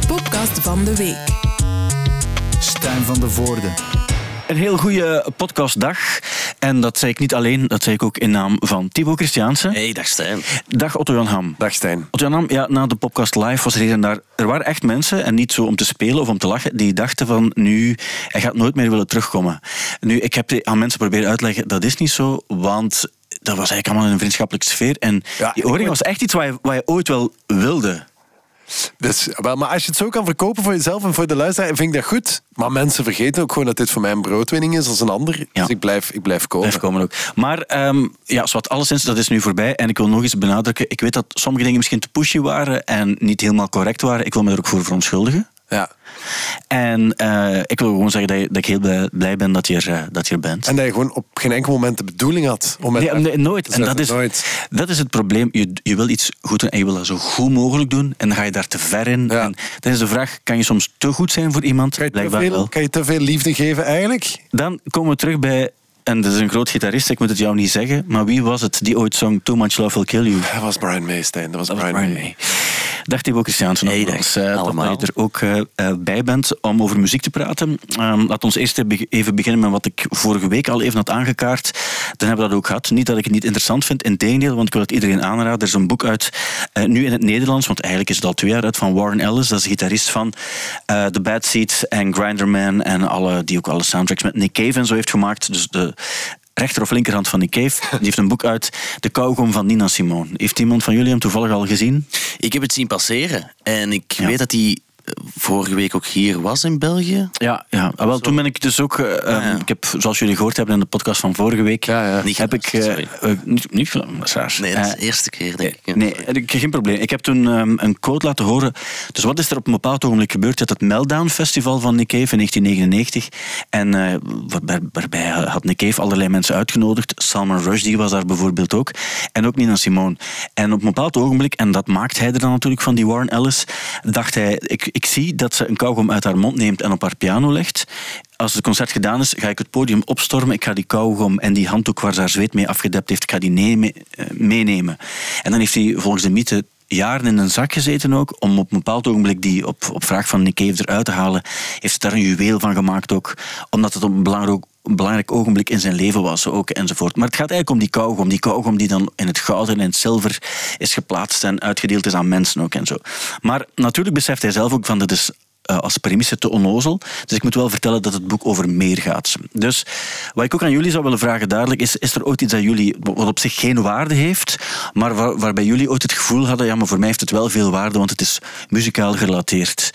de podcast van de week. Stijn van de Voorde. Een heel goede podcastdag. En dat zei ik niet alleen, dat zei ik ook in naam van Thibaut Christiaanse. Hey, dag Stijn. Dag Otto Jan Ham. Dag Stijn. Otto Jan Ham, ja, na de podcast live was er hier en daar... Er waren echt mensen, en niet zo om te spelen of om te lachen, die dachten van nu, hij gaat nooit meer willen terugkomen. Nu, ik heb aan mensen proberen uit te leggen, dat is niet zo, want dat was eigenlijk allemaal in een vriendschappelijke sfeer. En Ja, die moet- was echt iets wat je, wat je ooit wel wilde. Dus, wel, maar als je het zo kan verkopen voor jezelf en voor de luisteraar, vind ik dat goed. Maar mensen vergeten ook gewoon dat dit voor mij een broodwinning is als een ander. Ja. Dus ik blijf, ik blijf komen. Blijf komen ook. Maar ehm ja, zwart, alleszins, dat is nu voorbij. En ik wil nog eens benadrukken, ik weet dat sommige dingen misschien te pushy waren en niet helemaal correct waren. Ik wil me er ook voor verontschuldigen. Ja. En eh, ik wil gewoon zeggen dat, dat ik heel blij, blij ben dat je, er, eh, dat je er bent. En dat je gewoon op geen enkel moment de bedoeling had. Om met Nee, nee, nooit. En dat is, nooit. dat is het probleem. Je, je wil iets goed doen en je wil dat zo goed mogelijk doen. En dan ga je daar te ver in. Ja. En dan is de vraag, kan je soms te goed zijn voor iemand? Kan je, te veel, wel. kan je te veel liefde geven eigenlijk? Dan komen we terug bij... En dat is een groot gitarist, ik moet het jou niet zeggen. Maar wie was het die ooit zong Too Much Love Will Kill You? Dat was Brian May, Stijn. Dat was, Dat was Brian, Brian May. May. Dag Thibaut Christiaansen. Hey, nogmaals. dag. Allemaal. dat je er ook eh, eh, bij bent om over muziek te praten. Ehm, laat ons eerst even beginnen met wat ik vorige week al even had aangekaart. Dan hebben we dat ook gehad. Niet dat ik het niet interessant vind, integendeel, want ik wil het iedereen aanraden. Er is een boek uit, eh, nu in het Nederlands, want eigenlijk is het al twee jaar uit, van Warren Ellis. Dat is de gitarist van The Bad Seeds en Grinderman en alle, die ook alle soundtracks met Nick Cave en zo heeft gemaakt. Dus de rechter of linkerhand van Nick Cave. Die heeft een boek uit, De kauwgom van Nina Simone. Heeft iemand van jullie hem toevallig al gezien? Ik heb het zien passeren en ik Ja. weet dat hij vorige week ook hier was in België. Ja, ja. Ah, wel, toen ben ik dus ook... eh, ja. Ik heb, zoals jullie gehoord hebben in de podcast van vorige week... Ja, ja. Niet heb ik... eh, eh, niet, niet dat. Nee, dat is de eerste keer, denk ik. Nee, ik- geen probleem. Ik heb toen ehm, een quote laten horen. Dus wat is er op een bepaald ogenblik gebeurd? Je had het Meltdown Festival van Nick Cave in 1999. En waarbij, waarbij had Nick Cave allerlei mensen uitgenodigd. Salman Rushdie was daar bijvoorbeeld ook. En ook Nina Simone. En op een bepaald ogenblik, en dat maakt hij er dan natuurlijk van, die Warren Ellis, dacht hij, ik, ik zie dat ze een kauwgom uit haar mond neemt en op haar piano legt. Als het concert gedaan is, ga ik het podium opstormen. Ik ga die kauwgom en die handdoek waar ze haar zweet mee afgedept heeft, ik ga die nemen- eh, meenemen. En dan heeft hij volgens de mythe jaren in een zak gezeten ook, om op een bepaald ogenblik die op, op vraag van Nick Cave eruit te halen. Heeft ze daar een juweel van gemaakt ook, omdat het op een belangrijk, een belangrijk ogenblik in zijn leven was ook, enzovoort. Maar het gaat eigenlijk om die kauwgom, die kauwgom die dan in het goud en in het zilver is geplaatst en uitgedeeld is aan mensen ook en zo. Maar natuurlijk beseft hij zelf ook van, dat is eh, als premisse te onnozel. Dus ik moet wel vertellen dat het boek over meer gaat. Dus wat ik ook aan jullie zou willen vragen dadelijk is, is er ooit iets dat jullie, wat op zich geen waarde heeft, maar waar, waarbij jullie ooit het gevoel hadden, ja, maar voor mij heeft het wel veel waarde, want het is muzikaal gerelateerd.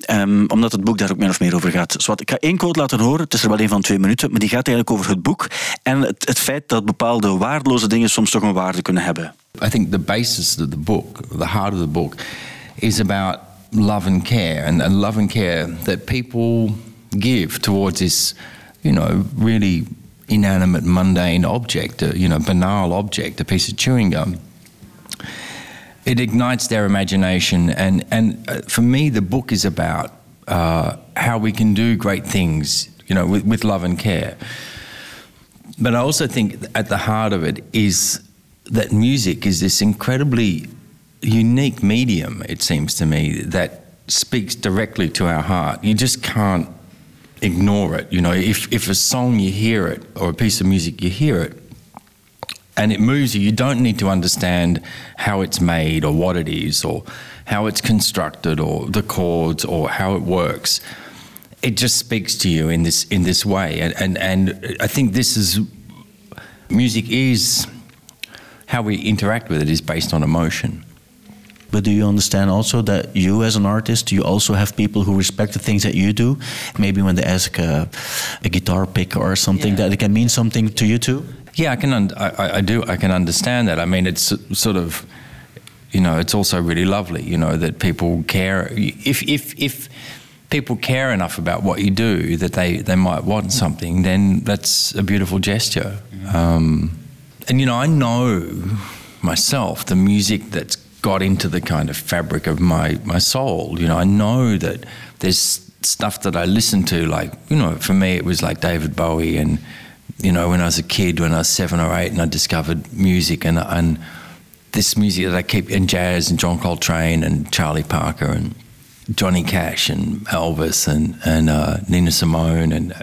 Ehm, omdat het boek daar ook min of meer over gaat. Zwat, ik ga één quote laten horen, het is er wel een van twee minuten, maar die gaat eigenlijk over het boek en het, het feit dat bepaalde waardeloze dingen soms toch een waarde kunnen hebben. I think the basis of the book, the heart of the book, is about love and care, and, and love and care that people give towards this, you know, really inanimate, mundane object, a, you know, banal object, a piece of chewing gum. It ignites their imagination, and and uh, for me, the book is about uh, how we can do great things, you know, with, with love and care. But I also think at the heart of it is that music is this incredibly unique medium, it seems to me, that speaks directly to our heart. You just can't ignore it. You know, if, if a song you hear it or a piece of music you hear it and it moves you, you don't need to understand how it's made or what it is or how it's constructed or the chords or how it works it just speaks to you in this in this way and and, and I think this is music is how we interact with it is based on emotion But do you understand also that you, as an artist, you also have people who respect the things that you do? Maybe when they ask a, a guitar pick or something, Yeah. that it can mean something to you too? yeah I can I, I- I do I can understand that I mean it's sort of you know it's also really lovely you know that people care if if if people care enough about what you do that they they might want something then that's a beautiful gesture um, and you know I know myself the music that's got into the kind of fabric of my my soul you know I know that there's stuff that I listen to like you know for me it was like David Bowie and you know when I was a kid when I was 7 or 8 and I discovered music and and this music that I keep in jazz and John Coltrane and Charlie Parker and Johnny Cash and Elvis and and uh, Nina Simone and.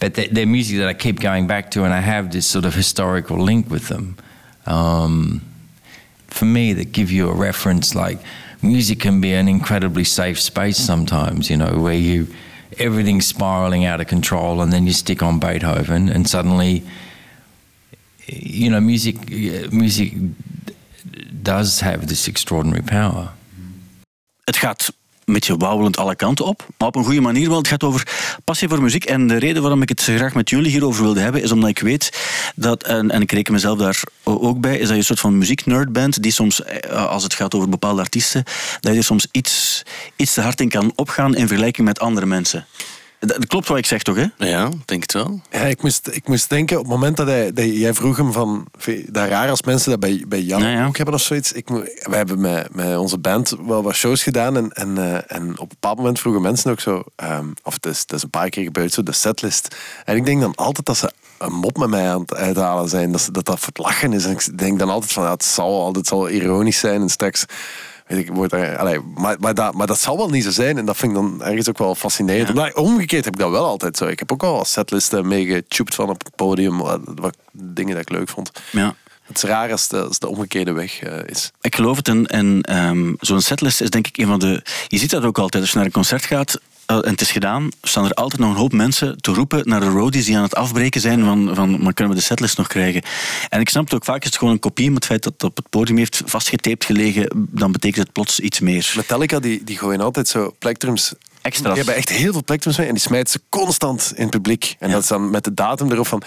but they're, they're music that I keep going back to, and I have this sort of historical link with them. Um, for me, that give you a reference. Like music can be an incredibly safe space sometimes, you know, where you everything's spiraling out of control, and then you stick on Beethoven, and suddenly, you know, music music does have this extraordinary power. Het gaat een beetje wauwelend alle kanten op, maar op een goede manier wel. Het gaat over passie voor muziek. En de reden waarom ik het graag met jullie hierover wilde hebben, is omdat ik weet dat, en, en ik reken mezelf daar ook bij, is dat je een soort van muzieknerd bent, die soms, eh, als het gaat over bepaalde artiesten, dat je er soms iets, iets te hard in kan opgaan in vergelijking met andere mensen. Dat klopt wat ik zeg toch, hè? Ja, denk het wel. Ja, ik, moest, ik moest denken, op het moment dat, hij, dat jij vroeg hem van... Dat raar als mensen dat bij, bij jou Ja, ja. ook hebben of zoiets. Ik, wij hebben met, met onze band wel wat shows gedaan. En, en, eh, en op een bepaald moment vroegen mensen ook zo... ehm, of het is, het is een paar keer gebeurd, zo de setlist. En ik denk dan altijd dat ze een mop met mij aan het uithalen zijn. Dat dat, dat voor het lachen is. En ik denk dan altijd van, ja, het zal altijd het zal ironisch zijn. En straks... Weet ik, wordt er, allee, maar, maar, dat, maar dat zal wel niet zo zijn. En dat vind ik dan ergens ook wel fascinerend. Maar omgekeerd heb ik dat wel altijd zo. Ik heb ook al setlisten meegetupt van op het podium. Wat, wat dingen dat ik leuk vond. Ja. Het is raar als de, als de omgekeerde weg eh, is. Ik geloof het. En, en ehm, zo'n setlist is denk ik een van de... Je ziet dat ook altijd. Als je naar een concert gaat en het is gedaan, staan er altijd nog een hoop mensen te roepen naar de roadies die aan het afbreken zijn van, van maar kunnen we de setlist nog krijgen? En ik snap het ook vaak, is het gewoon een kopie, maar het feit dat het op het podium heeft vastgetaped gelegen, dan betekent het plots iets meer. Metallica die, die gooien altijd zo plectrums. Extra's. Die hebben echt heel veel plectrums mee en die smijten ze constant in het publiek. En dat is dan met de datum erop van.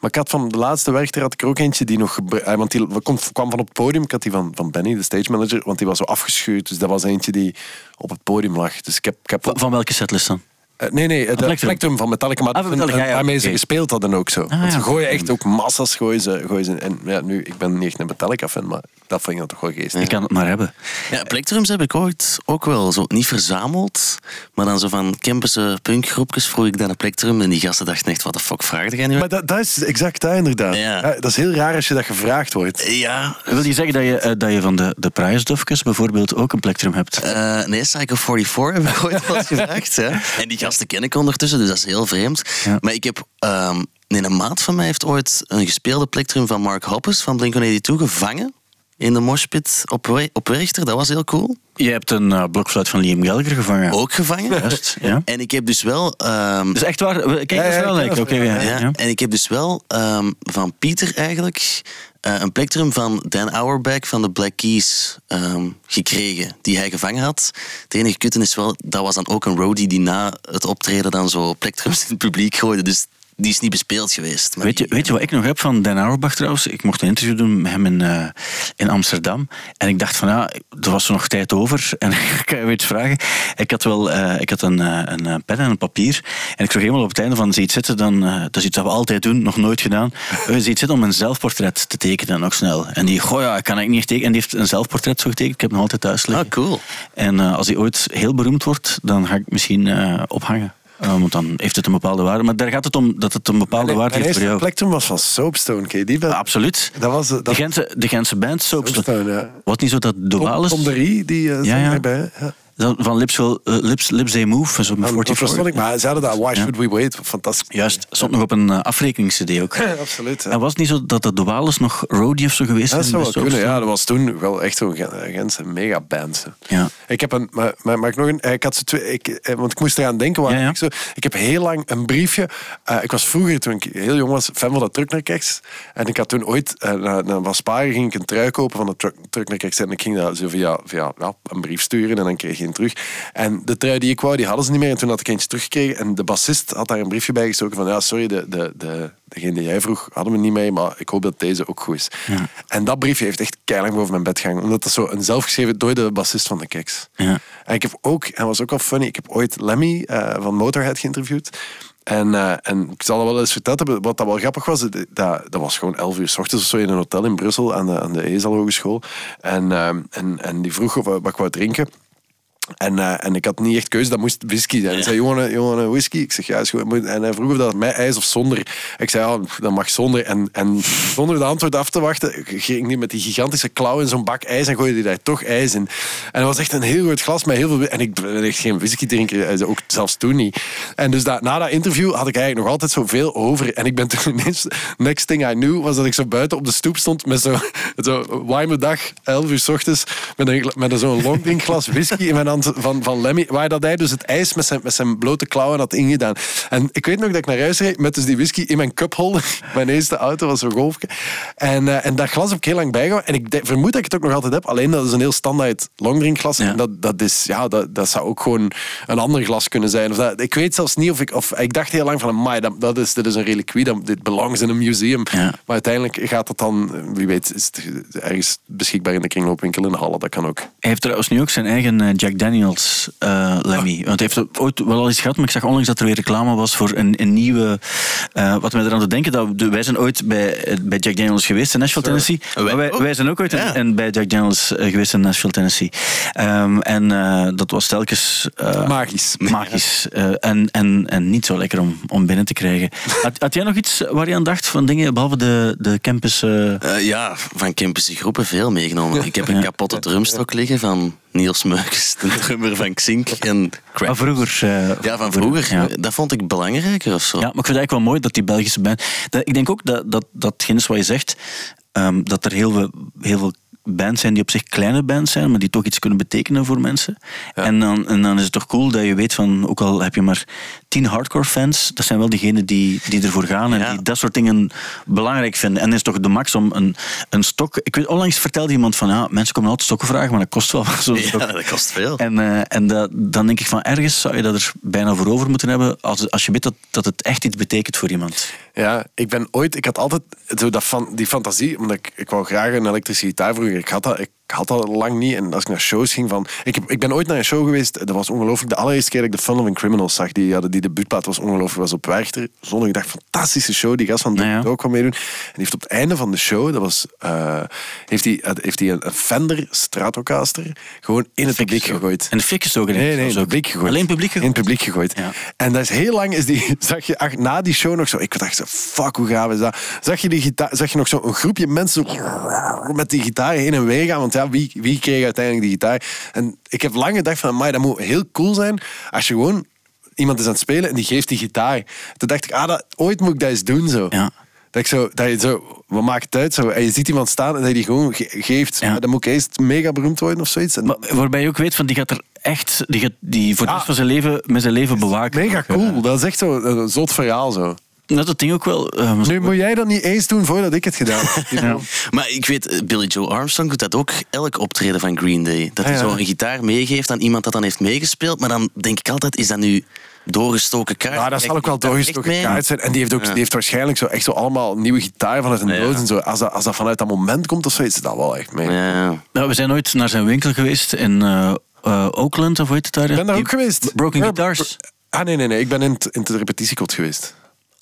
Maar ik had van de laatste werchter had ik er ook eentje die nog. eh, Want die kwam, van op het podium. Ik had die van, van Benny, de stage manager, want die was zo afgeschuurd. Dus dat was eentje die op het podium lag. Dus ik heb. Ik heb Van, van welke setlist dan? Eh, nee, nee, de Plectrum. Plectrum van Metallica, maar Ah, Metallica, ja, ja, waarmee ze gespeeld hadden ook zo. Want ja, ze gooien echt ook massa's. Gooien ze, gooien ze, en ja, nu, ik ben niet echt een Metallica-fan, maar dat vind ik dan toch wel geestig. Ik kan het maar hebben. Ja, Plectrums heb ik ooit ook wel zo niet verzameld, maar dan zo van Kempense punkgroepjes vroeg ik dan een Plectrum en die gasten dachten echt, wat de fuck vraagde jij nu? Maar dat, dat is exact dat inderdaad. Ja. Ja, dat is heel raar als je dat gevraagd wordt. Ja, Wil je zeggen dat je, eh, dat je van de, de Price-dofjes bijvoorbeeld ook een plektrum hebt? eh, nee, Psycho 44 heb ik ooit wel eens gevraagd. Ja. En die gasten ken ik ondertussen, dus dat is heel vreemd. Ja. Maar ik heb... ehm, nee, een maat van mij heeft ooit een gespeelde Plectrum van Mark Hoppus van Blink-182 gevangen in de moshpit op, We- op Werchter. Dat was heel cool. Je hebt een eh, blokfluit van Liam Gallagher gevangen. Ook gevangen. Juist, ja. En ik heb dus wel... ehm, Dat is echt waar. Kijk, ja, wel Oké, ja. En ik heb dus wel ehm, van Pieter eigenlijk eh, een plektrum van Dan Auerbach van de Black Keys ehm, gekregen, die hij gevangen had. Het enige kutten is wel, dat was dan ook een roadie die na het optreden dan zo plektrums in het publiek gooide. Dus die is niet bespeeld geweest. Maar Weet je, die- weet je wat ik nog heb van Dan Auerbach trouwens? Ik mocht een interview doen met hem in, eh, in Amsterdam. En ik dacht van ja, er was er nog tijd over. En ik kan je iets vragen. Ik had wel eh, ik had een, eh, een pen en een papier. En ik vroeg helemaal op het einde van zie je het zitten, dan, dat is iets dat we altijd doen, nog nooit gedaan. Zie het zitten om een zelfportret te tekenen nog snel. En die, goh ja, ik kan ik niet tekenen. En die heeft een zelfportret zo getekend. Ik heb hem nog altijd thuis liggen. Ah, cool. En als hij ooit heel beroemd wordt, dan ga ik misschien ophangen. Eh, want dan heeft het een bepaalde waarde. Maar daar gaat het om dat het een bepaalde waarde heeft voor jou. plectrum was van Soapstone. Ken je die? Ja, absoluut. Dat was De Gentse, de Gentse band Soapstone. Soapstone, ja. Wat niet zo dat de Tom de Rie, die Ja, zat ja. erbij. Ja. Van Lips, Will- eh, Lips, Lips They Move, zo met Dat 44. verstond ik, maar ze hadden dat Why. Should We Wait? Fantastisch. Juist, stond nog op een uh, afrekenings-cd ook. Absoluut. ja. En was het niet zo dat de Duales nog roadie of zo geweest Dat is? zou wel kunnen. Ja, dat was toen wel echt zo'n Gen- Gentse megaband. Ja. Ik heb een, maar, maar, maar ik nog een, ik had ze twee, ik, eh, want ik moest eraan denken. waar Ja. Ik, zo, ik heb heel lang een briefje. eh, ik was vroeger, toen ik heel jong was, fan van de Truck naar Keks. En ik had toen ooit, eh, naar, naar Wasparen ging ik een trui kopen van de Truck, truck naar Keks. En ik ging dat zo via, via ja, een brief sturen en dan kreeg je terug. En de trui die ik wou, die hadden ze niet meer. En toen had ik eentje teruggekregen. En de bassist had daar een briefje bij gestoken van, ja, sorry, de, de, de, degene die jij vroeg hadden we niet mee, maar ik hoop dat deze ook goed is. En dat briefje heeft echt keilang boven mijn bed gehangen. Omdat dat zo een zelfgeschreven door de bassist van de Keks. Ja. En ik heb ook, en was ook wel funny, ik heb ooit Lemmy eh, van Motorhead geïnterviewd. En, eh, en ik zal wel eens verteld hebben, wat dat wel grappig was, dat, dat was gewoon 11 uur s ochtends of zo in een hotel in Brussel aan de, aan de ESAL Hogeschool. En, eh, en, en die vroeg of, wat ik wou drinken. En, eh, en ik had niet echt keuze, dat moest whisky zijn. Hij zei, you want, a, you want a whisky? Ik zeg, ja, is goed. En hij vroeg of dat met ijs of zonder. Ik zei, ja, dat mag zonder. En, en zonder de antwoord af te wachten, ging hij met die gigantische klauw in zo'n bak ijs en gooide hij daar toch ijs in. En dat was echt een heel groot glas met heel veel... En ik ben echt geen whisky drinker, eh, ook zelfs toen niet. En dus dat, na dat interview had ik eigenlijk nog altijd zoveel over. En ik ben toen ineens... Next thing I knew was dat ik zo buiten op de stoep stond met zo'n zo warme dag, 11 uur s ochtends, met, een, met zo'n longdrinkglas whisky in mijn hand van, van Lemmy, waar dat hij dus het ijs met zijn, met zijn blote klauwen had ingedaan. En ik weet nog dat ik naar huis reed met dus die whisky in mijn cupholder. Mijn eerste auto was zo'n golfje. En, uh, en dat glas heb ik heel lang bijgehouden. En ik vermoed dat ik het ook nog altijd heb. Alleen dat is een heel standaard longdrinkglas. Ja. En dat, dat, is, ja, dat, dat zou ook gewoon een ander glas kunnen zijn. Of dat, ik weet zelfs niet of ik... Of, ik dacht heel lang van, maar dat, dat, is, dit is een reliquie. Dat, dit belongs in een museum. Ja. Maar uiteindelijk gaat het dan... Wie weet, is het ergens beschikbaar in de kringloopwinkel in de Halle. Dat kan ook. Hij heeft trouwens nu ook zijn eigen Jack Daniels uh, Lemmy. Want hij heeft ooit wel al eens gehad, maar ik zag onlangs dat er weer reclame was voor een, een nieuwe... Uh, wat me eraan te denken, dat wij zijn ooit bij, bij Jack Daniels geweest in Nashville, Tennessee. Wij, wij, wij, zijn ook ooit ja. in, bij Jack Daniels geweest in Nashville, Tennessee. Um, en uh, dat was telkens... magisch. Magisch. en, en, en niet zo lekker om, om binnen te krijgen. Had, had jij nog iets waar je aan dacht van dingen, behalve de, de campus... ja, van campus groepen veel meegenomen. Ik heb een kapotte drumstok liggen van Niels Meukes, de drummer van Xink. En van vroeger. Uh, ja, van vroeger. Ja. Dat vond ik belangrijker of zo. Ja, maar ik vind het eigenlijk wel mooi dat die Belgische band... Dat, ik denk ook dat, dat, datgene wat je zegt, um, dat er heel veel, heel veel bands zijn die op zich kleine bands zijn, maar die toch iets kunnen betekenen voor mensen. Ja. En, dan, en dan is het toch cool dat je weet van, ook al heb je maar tien hardcore fans, dat zijn wel diegenen die, die ervoor gaan en ja. die dat soort dingen belangrijk vinden. En is toch de max om een, een stok... Ik weet, onlangs vertelde iemand van, ja, mensen komen altijd stokken vragen, maar dat kost wel zo'n ja, stok. dat kost veel. En, uh, en dat, dan denk ik van, ergens zou je dat er bijna voor over moeten hebben, als, als je weet dat, dat het echt iets betekent voor iemand. Ja, ik ben ooit... Ik had altijd zo dat van, die fantasie, omdat ik, ik wou graag een elektrische gitaar vroeger. Ik had dat... Ik, ik had dat lang niet. En als ik naar shows ging van... Ik, heb, ik ben ooit naar een show geweest. Dat was ongelooflijk. De allereerste keer dat ik de Fun Loving Criminals zag. Die hadden die debuutplaat was ongelooflijk. was op Werchter. Zondag dag fantastische show. Die gast van nou ja. ook kwam meedoen. En die heeft op het einde van de show... Dat was, uh, heeft hij heeft die een, een Fender Stratocaster gewoon in het publiek gegooid. En de fik is ook in Nee, nee, in het publiek gegooid. Alleen publiek gegooid? In het publiek gegooid. Ja. En dat is heel lang... Is die, zag je ach, na die show nog zo... Ik dacht zo, fuck, hoe gaaf is dat? Zag je, die gitaar, zag je nog zo een groepje mensen met die gitaar heen en weer gaan? Want ja, wie, wie kreeg uiteindelijk die gitaar. En ik heb lang gedacht van, maar dat moet heel cool zijn als je gewoon iemand is aan het spelen en die geeft die gitaar. Toen dacht ik, ah, dat, ooit moet ik dat eens doen zo. Ja. Dat, ik zo, dat je zo, wat maakt het uit? Zo, en je ziet iemand staan en dat je die gewoon ge geeft. Ja. Dan moet ik eerst mega beroemd worden of zoiets. En maar, waarbij je ook weet, van die gaat er echt, die gaat die voor de rest van zijn leven met zijn leven bewaken. Mega cool. Dat is echt zo een zot verhaal zo. Dat het ding ook wel. Uh, nu moet jij dat niet eens doen voordat ik het gedaan heb. ja. Maar ik weet, Billy Joe Armstrong doet dat ook elk optreden van Green Day. Dat hij ja, ja. zo een gitaar meegeeft aan iemand dat dan heeft meegespeeld. Maar dan denk ik altijd, is dat nu doorgestoken kaart? Ja, dat zal ook wel doorgestoken kaart zijn. En die heeft, ook, die heeft waarschijnlijk zo echt zo allemaal nieuwe gitaar vanuit een doos en zo. Als dat, als dat vanuit dat moment komt of zo, is dat wel echt mee. Nou, we zijn ooit naar zijn winkel geweest in uh, uh, Oakland, of hoe heet het daar? Ik ben daar ook geweest. Broken Guitars. Ah, nee, nee, nee. Ik ben in in het repetitiekot geweest.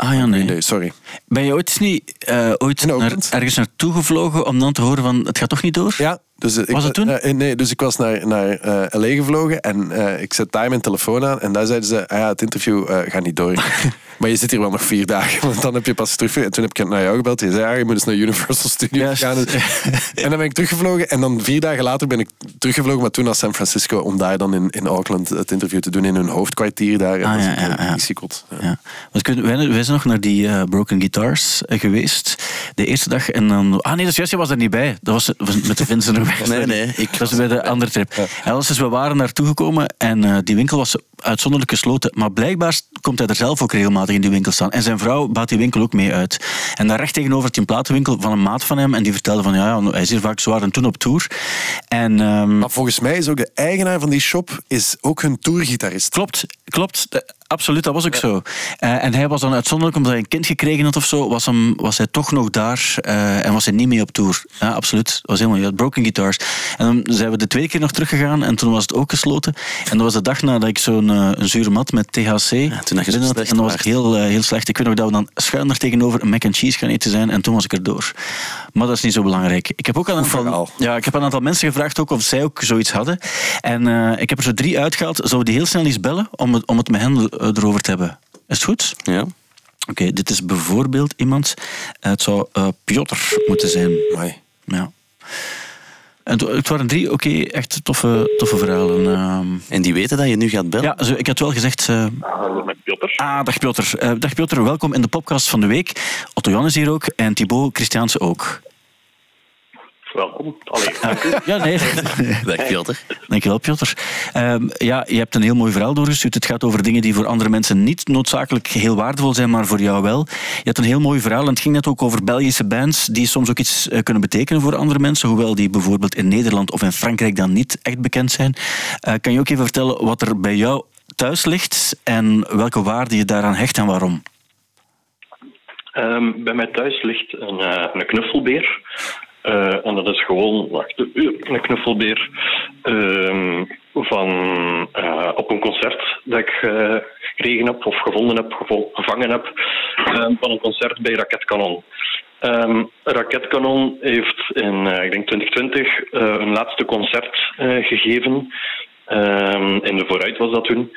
Ah ja, nee. nee sorry. Ben je ooit, niet, uh, ooit naar, ergens naartoe gevlogen om dan te horen van het gaat toch niet door? Ja. Dus, was ik, het toen? Uh, nee, dus ik was naar, naar uh, LA gevlogen en ik zet daar mijn telefoon aan en daar zeiden ze, ah ja, het interview gaat niet door. maar je zit hier wel nog vier dagen, want dan heb je pas terug. En toen heb ik naar jou gebeld. Je zei, ja, je moet eens naar Universal Studios gaan. en dan ben ik teruggevlogen en dan vier dagen later ben ik teruggevlogen, maar toen naar San Francisco om daar dan in, in Auckland het interview te doen in hun hoofdkwartier daar. Ah, ja, ja, ja. ja. Want wij, wij zijn nog naar die Broken Guitars geweest. De eerste dag en dan... Ah nee, dat is juist, je was er niet bij. Dat was, was met de Vincent Nee, nee. Ik dat was bij de andere trip. En dus we waren naartoe gekomen en uh, die winkel was uitzonderlijk gesloten. Maar blijkbaar komt hij er zelf ook regelmatig in die winkel staan. En zijn vrouw baat die winkel ook mee uit. En daar recht tegenover had een platenwinkel van een maat van hem. En die vertelde van, ja, ja hij is hier vaak zwaar en toen op tour. En, um, maar volgens mij is ook de eigenaar van die shop is ook hun tourgitarist. Klopt, klopt. Absoluut, dat was ook ja. zo. Uh, en hij was dan uitzonderlijk, omdat hij een kind gekregen had of zo, was, hem, was hij toch nog daar uh, en was hij niet mee op tour. Ja, absoluut. Dat was helemaal had Broken Guitars. En dan zijn we de tweede keer nog teruggegaan en toen was het ook gesloten. En dat was de dag nadat ik zo'n eh, een zure mat met THC. toen dat je Ik en dat was waart. heel, eh, heel slecht. Ik weet nog dat we dan schuin er tegenover een mac and cheese gaan eten zijn en toen was ik erdoor. Maar dat is niet zo belangrijk. Ik heb ook aan een aantal, ja, ik heb een aantal mensen gevraagd ook of zij ook zoiets hadden. En eh, ik heb er zo drie uitgehaald. Zou we die heel snel eens bellen om het, om het met hen eh, erover te hebben? Is het goed? Ja. Oké, dit is bijvoorbeeld iemand. eh, het zou eh Piotr moeten zijn. Amai. Ja. En het- waren drie, oké, echt toffe, toffe verhalen. ehm. En die weten dat je nu gaat bellen? ja, zo, ik had wel gezegd... eh, Hallo met Piotr. ah, dag Piotr. Eh, dag Piotr, welkom in de podcast van de week. Otto Jan is hier ook en Thibaut Christiaanse ook. Welkom. Allee, dank u. Ja, nee. Dag Piotr. Dankjewel, Piotr. Ehm, ja, je hebt een heel mooi verhaal doorgestuurd. Het gaat over dingen die voor andere mensen niet noodzakelijk heel waardevol zijn, maar voor jou wel. Je hebt een heel mooi verhaal en het ging net ook over Belgische bands die soms ook iets eh, kunnen betekenen voor andere mensen, hoewel die bijvoorbeeld in Nederland of in Frankrijk dan niet echt bekend zijn. Eh, kan je ook even vertellen wat er bij jou thuis ligt en welke waarde je daaraan hecht en waarom? Ehm, bij mij thuis ligt een, eh, een knuffelbeer. Eh, en dat is gewoon wacht, een knuffelbeer ehm, van, eh, op een concert dat ik eh, gekregen heb of gevonden heb, gevangen heb, ehm, van een concert bij Raketkanon. Ehm Raketkanon heeft in, ik denk 2020, eh, een laatste concert gegeven. In de Vooruit was dat toen.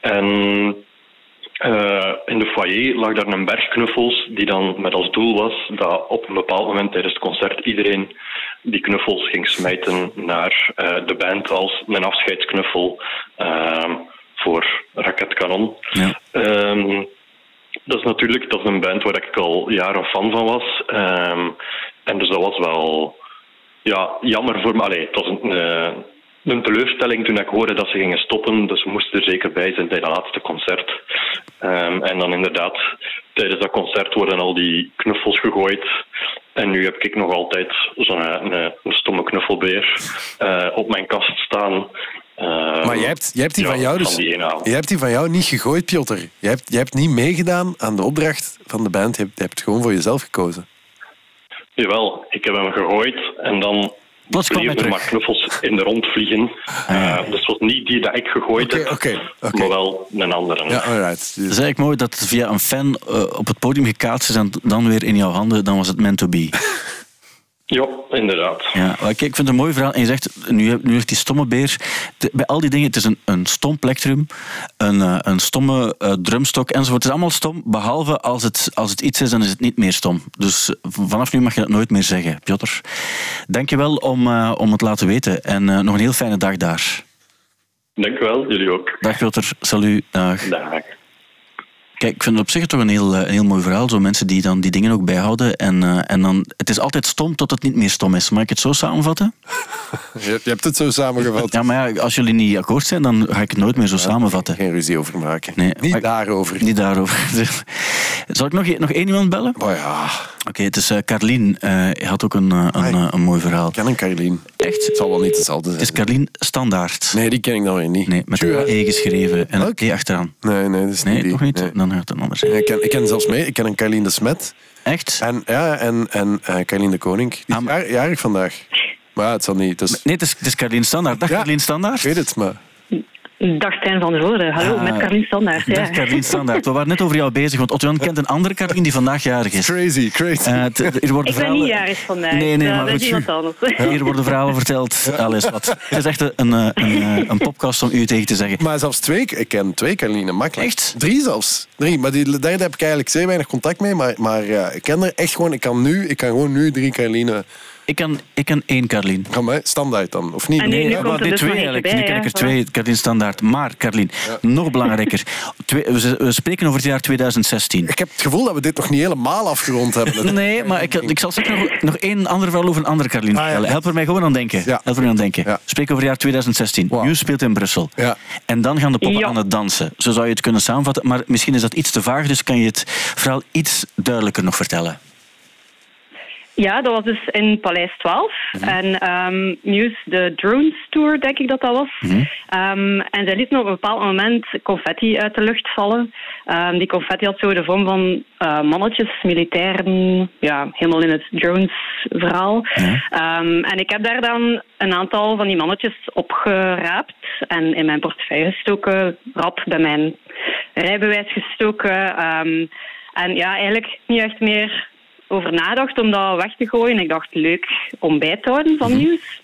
En Eh, in de foyer lag daar een berg knuffels die dan met als doel was dat op een bepaald moment tijdens het concert iedereen die knuffels ging smijten naar eh, de band als een afscheidsknuffel ehm, voor Raketkanon. Ja. Ehm, dat is natuurlijk dat is een band waar ik al jaren fan van was. Ehm, en dus dat was wel ja, jammer voor me. Allee, het was een, eh, een teleurstelling toen ik hoorde dat ze gingen stoppen. Dus we moesten er zeker bij zijn bij dat laatste concert. Ehm, en dan inderdaad, tijdens dat concert worden al die knuffels gegooid. En nu heb ik nog altijd zo'n eh, een, een stomme knuffelbeer eh, op mijn kast staan. Ehm, Maar jij hebt, jij hebt die ja, van jou dus... Je hebt die van jou niet gegooid, Piotr. Je hebt, je hebt niet meegedaan aan de opdracht van de band. Je hebt, je hebt gewoon voor jezelf gekozen. Jawel, ik heb hem gegooid en dan Plots kwam er terug. maar knuffels in de rond vliegen. Eh, dus het was niet die dat ik gegooid heb, maar wel een andere. Ja, alright. Het is eigenlijk mooi dat het via een fan eh, op het podium gekaatst is en dan weer in jouw handen, dan was het meant to be. Ja, inderdaad. Ja, ik vind het een mooi verhaal. En je zegt, nu, nu heeft die stomme beer... bij al die dingen, het is een, een stom plektrum, een, eh, een stomme eh, drumstok enzovoort. Het is allemaal stom, behalve als het, als het iets is, dan is het niet meer stom. Dus eh, vanaf nu mag je dat nooit meer zeggen, Piotr. Dank je wel om, eh, om het laten weten. En nog een heel fijne dag daar. Dank wel, jullie ook. Dag Piotr, salut, dag. Dag. Kijk, ik vind het op zich toch een heel, eh, een heel mooi verhaal. Zo mensen die dan die dingen ook bijhouden. En, eh, en dan, het is altijd stom tot het niet meer stom is. Mag ik het zo samenvatten? Je, je hebt het zo samengevat. Ja, maar ja, als jullie niet akkoord zijn, dan ga ik het nooit meer zo samenvatten. Geen ruzie over maken. Nee, niet daarover. Niet daarover. Zal ik nog, e- nog één iemand bellen? Oké, Oh ja, het is eh Carlien. Hij had ook een, eh, een, een mooi verhaal. ik ken een Carlien. Echt? Het zal wel niet hetzelfde Het is zijn. Carlien Standaard. Nee, die ken ik dan weer niet. Nee, met een E geschreven en een Welk? E achteraan. Nee, nee, dat is Nee, niet die. toch niet? Nee. Dan gaat het een ander zijn. Nee, Ik ken, ik ken zelfs mee. Ik ken een Carlien de Smet. Echt? En, ja, en, en eh Carlien de Koning. Die is Ah, jarig vandaag. Maar ja, het zal niet. Dus, Nee, het is, het is Carlien Standaard. Dag Ja. Carlien ik Standaard. weet het, maar... Dag Stijn van der Voorde. Hallo, Ah, met Carlien Standaard. Ja. Dag Carlien Standaard. We waren net over jou bezig, want Otto-Jan kent een andere Carlien die vandaag jarig is. Crazy, crazy. Eh, het- hier worden Ik ben niet jarig vandaag. Nee, nee, Eh, maar dat is goed. iemand anders. Hier worden verhalen verteld. Alles wat. Het is echt een, een, een, een podcast om u tegen te zeggen. Maar zelfs twee, ik ken twee Carlinen, makkelijk. Echt? Drie zelfs. Drie, maar die derde heb ik eigenlijk zeer weinig contact mee. Maar, maar ja, ik ken er echt gewoon, ik kan nu, ik kan gewoon nu drie Carlinen. Ik ken, ik ken één Carlien. Ga mij standaard dan, of niet? En nu- Nee, nu maar er nee, dus twee eigenlijk. Nu bij, ken ik er twee, Carlien Standaard. Maar, Carlien, nog belangrijker. Twee, we, we spreken over het jaar 2016. Ik heb het gevoel dat we dit nog niet helemaal afgerond hebben. Nee, maar ik, ik zal zeker nog, nog één ander verhaal over een andere Carlien Ah, ja. vertellen. Help er mij gewoon aan denken. Ja. Help er mij aan denken. Ja. Spreek over het jaar 2016. Wauw. U speelt in Brussel. Ja. En dan gaan de poppen Ja. aan het dansen. Zo zou je het kunnen samenvatten. Maar misschien is dat iets te vaag, dus kan je het verhaal iets duidelijker nog vertellen. Ja, dat was dus in Paleis 12. En ehm, Muse, de Drones Tour, denk ik dat dat was. Ehm, en zij lieten op een bepaald moment confetti uit de lucht vallen. Ehm, die confetti had zo de vorm van eh, mannetjes, militairen, ja, helemaal in het drones-verhaal. Ehm, en ik heb daar dan een aantal van die mannetjes opgeraapt en in mijn portefeuille gestoken, rap bij mijn rijbewijs gestoken. En ja, eigenlijk niet echt meer over nadacht om dat weg te gooien. Ik dacht, leuk om bij te houden van nieuws.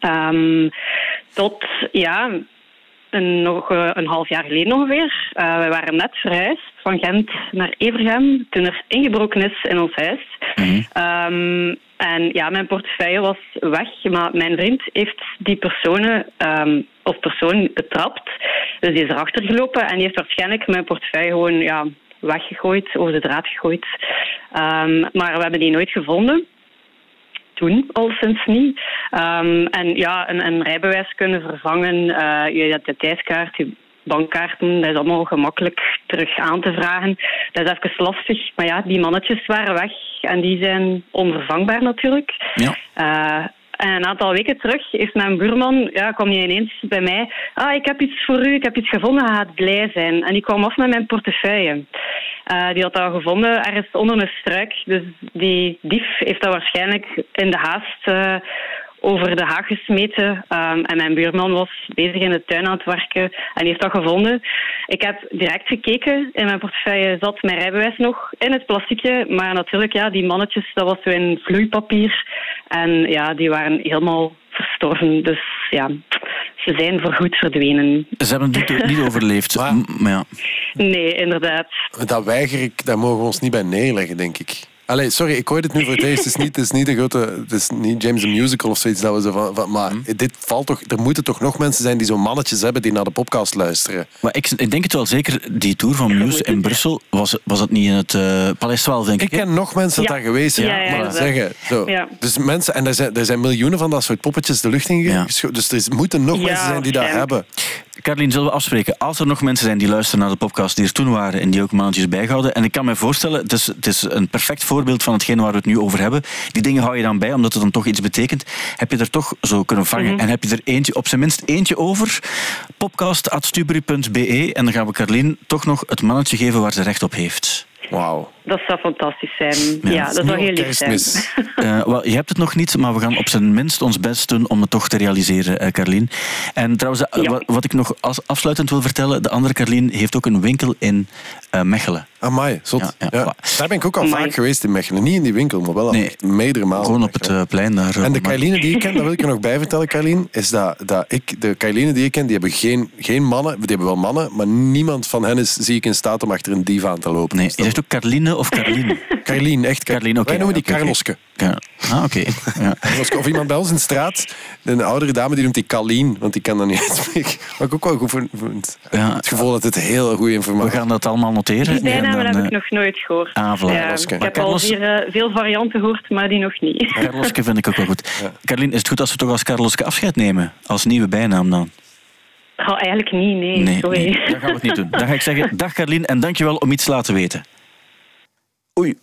Ehm, tot, ja, een, nog eh, een half jaar geleden ongeveer. Eh, we waren net verhuisd van Gent naar Evergem toen er ingebroken is in ons huis. Ehm, en ja, mijn portefeuille was weg, maar mijn vriend heeft die personen ehm, of persoon betrapt. Dus die is erachter gelopen en die heeft waarschijnlijk mijn portefeuille gewoon ja, weggegooid, over de draad gegooid. Ehm, maar we hebben die nooit gevonden toen al sinds niet. Ehm, en ja, een, een rijbewijs kunnen vervangen, eh, je identiteitskaart, je bankkaarten, dat is allemaal gemakkelijk terug aan te vragen. Dat is even lastig. Maar ja, die mannetjes waren weg en die zijn onvervangbaar natuurlijk. Ja. Eh, en een aantal weken terug heeft mijn buurman, ja, kwam hij ineens bij mij. Ah, ik heb iets voor u, ik heb iets gevonden, gaat blij zijn. En die kwam af met mijn portefeuille. Eh, die had dat gevonden ergens onder een struik. Dus die dief heeft dat waarschijnlijk in de haast eh, over de haag gesmeten. Ehm, en mijn buurman was bezig in de tuin aan het werken en die heeft dat gevonden. Ik heb direct gekeken. In mijn portefeuille zat mijn rijbewijs nog in het plastiekje. Maar natuurlijk, ja, die mannetjes, dat was zo in vloeipapier. En ja, die waren helemaal verstorven. Dus ja, ze zijn voorgoed verdwenen. Ze hebben het niet, overleefd. Maar- M- maar ja. Nee, inderdaad. Dat weiger ik, daar mogen we ons niet bij neerleggen, denk ik. Allee, sorry, ik hoor dit nu voor het eerst. Het is niet, het is niet, een grote, het is niet James the Musical of zoiets. Dat we zo van, van- maar dit valt toch, er moeten toch nog mensen zijn die zo'n mannetjes hebben die naar de podcast luisteren. Maar ik, ik denk het wel zeker, die tour van Muse in Brussel, was, was het niet in het eh Paleis 12, denk ik? Ik ken nog mensen dat Ja. daar geweest zijn. Ja, ja, maar inderdaad. zeggen, zo. Ja. Dus mensen, en er zijn, er zijn miljoenen van dat soort poppetjes de lucht in. Dus er is- moeten nog Ja, mensen zijn die dat hebben. Carlien, zullen we afspreken? Als er nog mensen zijn die luisteren naar de podcast die er toen waren en die ook maandjes bijhouden. En ik kan me voorstellen, het is, het is een perfect voorbeeld van hetgeen waar we het nu over hebben. Die dingen hou je dan bij, omdat het dan toch iets betekent. Heb je er toch zo kunnen vangen? En heb je er eentje, op zijn minst eentje over? Podcast.stubri.be En dan gaan we Carlien toch nog het mannetje geven waar ze recht op heeft. Wauw. Dat zou fantastisch zijn. Ja, dat zou heel lief zijn. Eh, wel, je hebt het nog niet, maar we gaan op zijn minst ons best doen om het toch te realiseren, eh Carlien. En trouwens, eh, Ja. wat, wat ik nog als afsluitend wil vertellen, de andere Carlien heeft ook een winkel in eh, Mechelen. Amai, zot. Ja, ja, Ja, voilà. Daar ben ik ook al Amai. vaak geweest in Mechelen. Niet in die winkel, maar wel al Nee, meerdere malen. Gewoon op het eh, plein daar. En de Kailine die ik ken, dat wil ik er nog bij vertellen, Kailine, is dat, dat ik, de Kailine die ik ken, die hebben geen, geen mannen, die hebben wel mannen, maar niemand van hen is, zie ik in staat om achter een diva aan te lopen. Nee, je zegt ook Carline of Carlien? Carlien, echt. Carlien, oké. Wij noemen die oké. Carloske. Ja. Ah, oké. Ja. Of iemand bij ons in de straat, een oudere dame, die noemt die Kalien, want die kan dat niet uitspreken. Maar ik ook wel goed vind. Ja. Het gevoel dat het heel goede We informatie gaan dat allemaal noteren. Die dan, heb ik eh, nog nooit gehoord. ah, voilà. Ja, ik heb al hier, eh, veel varianten gehoord, maar die nog niet. Carloske vind ik ook wel goed. Carlien, is het goed als we toch als Carloske afscheid nemen? Als nieuwe bijnaam dan? Oh, eigenlijk niet, nee. sorry. nee, dan gaan we het niet doen. Dan ga ik zeggen, dag Carlien en dankjewel om iets te laten weten. Oei.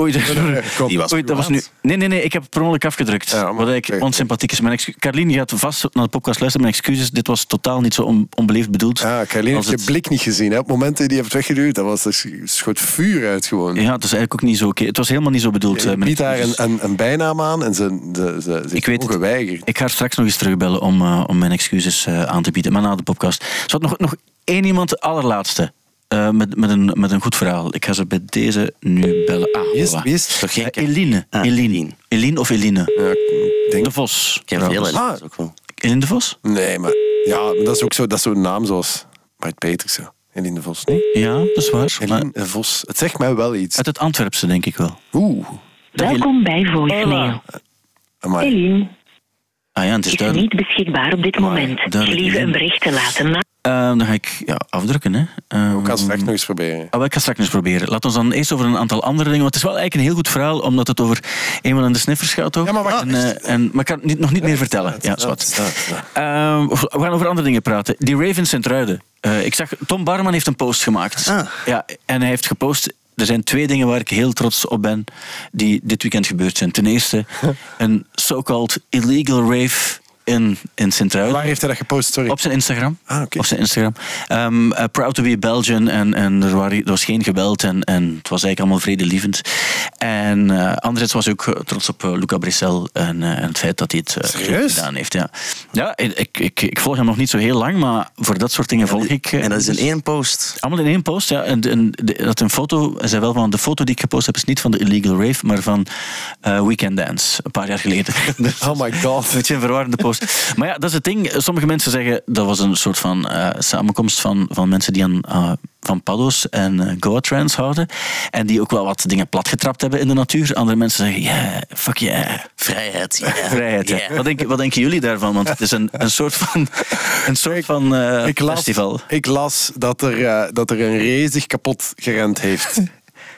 Oei. Die was Oei, dat was nu... Nee, nee, nee, ik heb het per ongeluk afgedrukt. Ja, wat ik onsympathiek is. Mijn excu- Carlien, je gaat vast naar de podcast luisteren. Mijn excuses, dit was totaal niet zo on- onbeleefd bedoeld. Ah, Carlien Als heeft je blik niet gezien. Hè? Op het moment dat je die hebt weggeduwd, dat was er schoot vuur uit gewoon. Ja, het is eigenlijk ook niet zo oké. Het was helemaal niet zo bedoeld. Je eh, biedt haar een, een, een bijnaam aan en ze, ze, ze, ze Ik weet geweigerd. Ik ga haar straks nog eens terugbellen om, eh, om mijn excuses eh, aan te bieden. Maar na de podcast. Zat nog, nog één iemand, de allerlaatste. Eh, met, met, een, met een goed verhaal. Ik ga ze bij deze nu bellen. Ah, Wie is, voilà. wie is Toch geen Eh, Eline. Ah, Eline. Eline. Eline of Eline? Ja, ik denk, De Vos. Ik ken veel. Elines ook wel. Eline de Vos? nee, maar ja, maar dat is ook zo, dat is zo'n naam zoals Bart Petersen. Eline de Vos, niet? Ja, dat is waar. Maar Eline de Vos. Het zegt mij wel iets. uit het Antwerpse, denk ik wel. Oeh. Welkom bij voicemail. Eline Ah ja, het is is duidelijk. niet beschikbaar op dit moment. Gelieve een bericht te laten na. Eh, dan ga ik ja, afdrukken. Hè. Eh, Ik kan straks nog eens proberen. Ah, ik ga straks eens proberen. Laten we dan eerst over een aantal andere dingen. Want het is wel eigenlijk een heel goed verhaal, omdat het over eenmaal in de sniffers gaat ook. Ja, maar wacht. En, eh, en, maar ik kan het niet, nog niet meer vertellen. Ja, Ja, ja. Ehm, we gaan over andere dingen praten. Die Ravens Sint-Truiden. Eh, ik zag, Tom Barman heeft een post gemaakt. Ah. Ja, en hij heeft gepost... er zijn twee dingen waar ik heel trots op ben die dit weekend gebeurd zijn. Ten eerste, een so-called illegal rave in, in Sint-Truiden. Waar heeft hij dat gepost? Sorry. Op zijn Instagram. Ah, oké. Op zijn Instagram. Um, uh, proud to be a Belgian. En, en er, waren, er was geen geweld. En, en het was eigenlijk allemaal vredelievend. En uh, anderzijds was hij ook uh, trots op Luca Brissel. En, en, het feit dat hij het gedaan heeft. Ja, ja ik, ik, ik, volg hem nog niet zo heel lang. Maar voor dat soort dingen ja, volg ik. En dat is in één post? Allemaal in één post, ja. En, en dat een foto... Hij zei wel van, de foto die ik gepost heb is niet van de illegal rave. Maar van Weekend Dance. Een paar jaar geleden. oh my god. Een beetje een verwarrende post. Maar ja, dat is het ding. Sommige mensen zeggen dat was een soort van uh, samenkomst van, van mensen die aan, uh, van paddo's en uh, Goa trance houden. En die ook wel wat dingen platgetrapt hebben in de natuur. Andere mensen zeggen, ja, yeah, fuck yeah. Vrijheid. Yeah. Vrijheid, yeah. ja. Wat, denk, wat denken jullie daarvan? Want het is een, een soort van, een soort van ik las, festival. Ik las dat er, dat er een race zich kapot gerend heeft.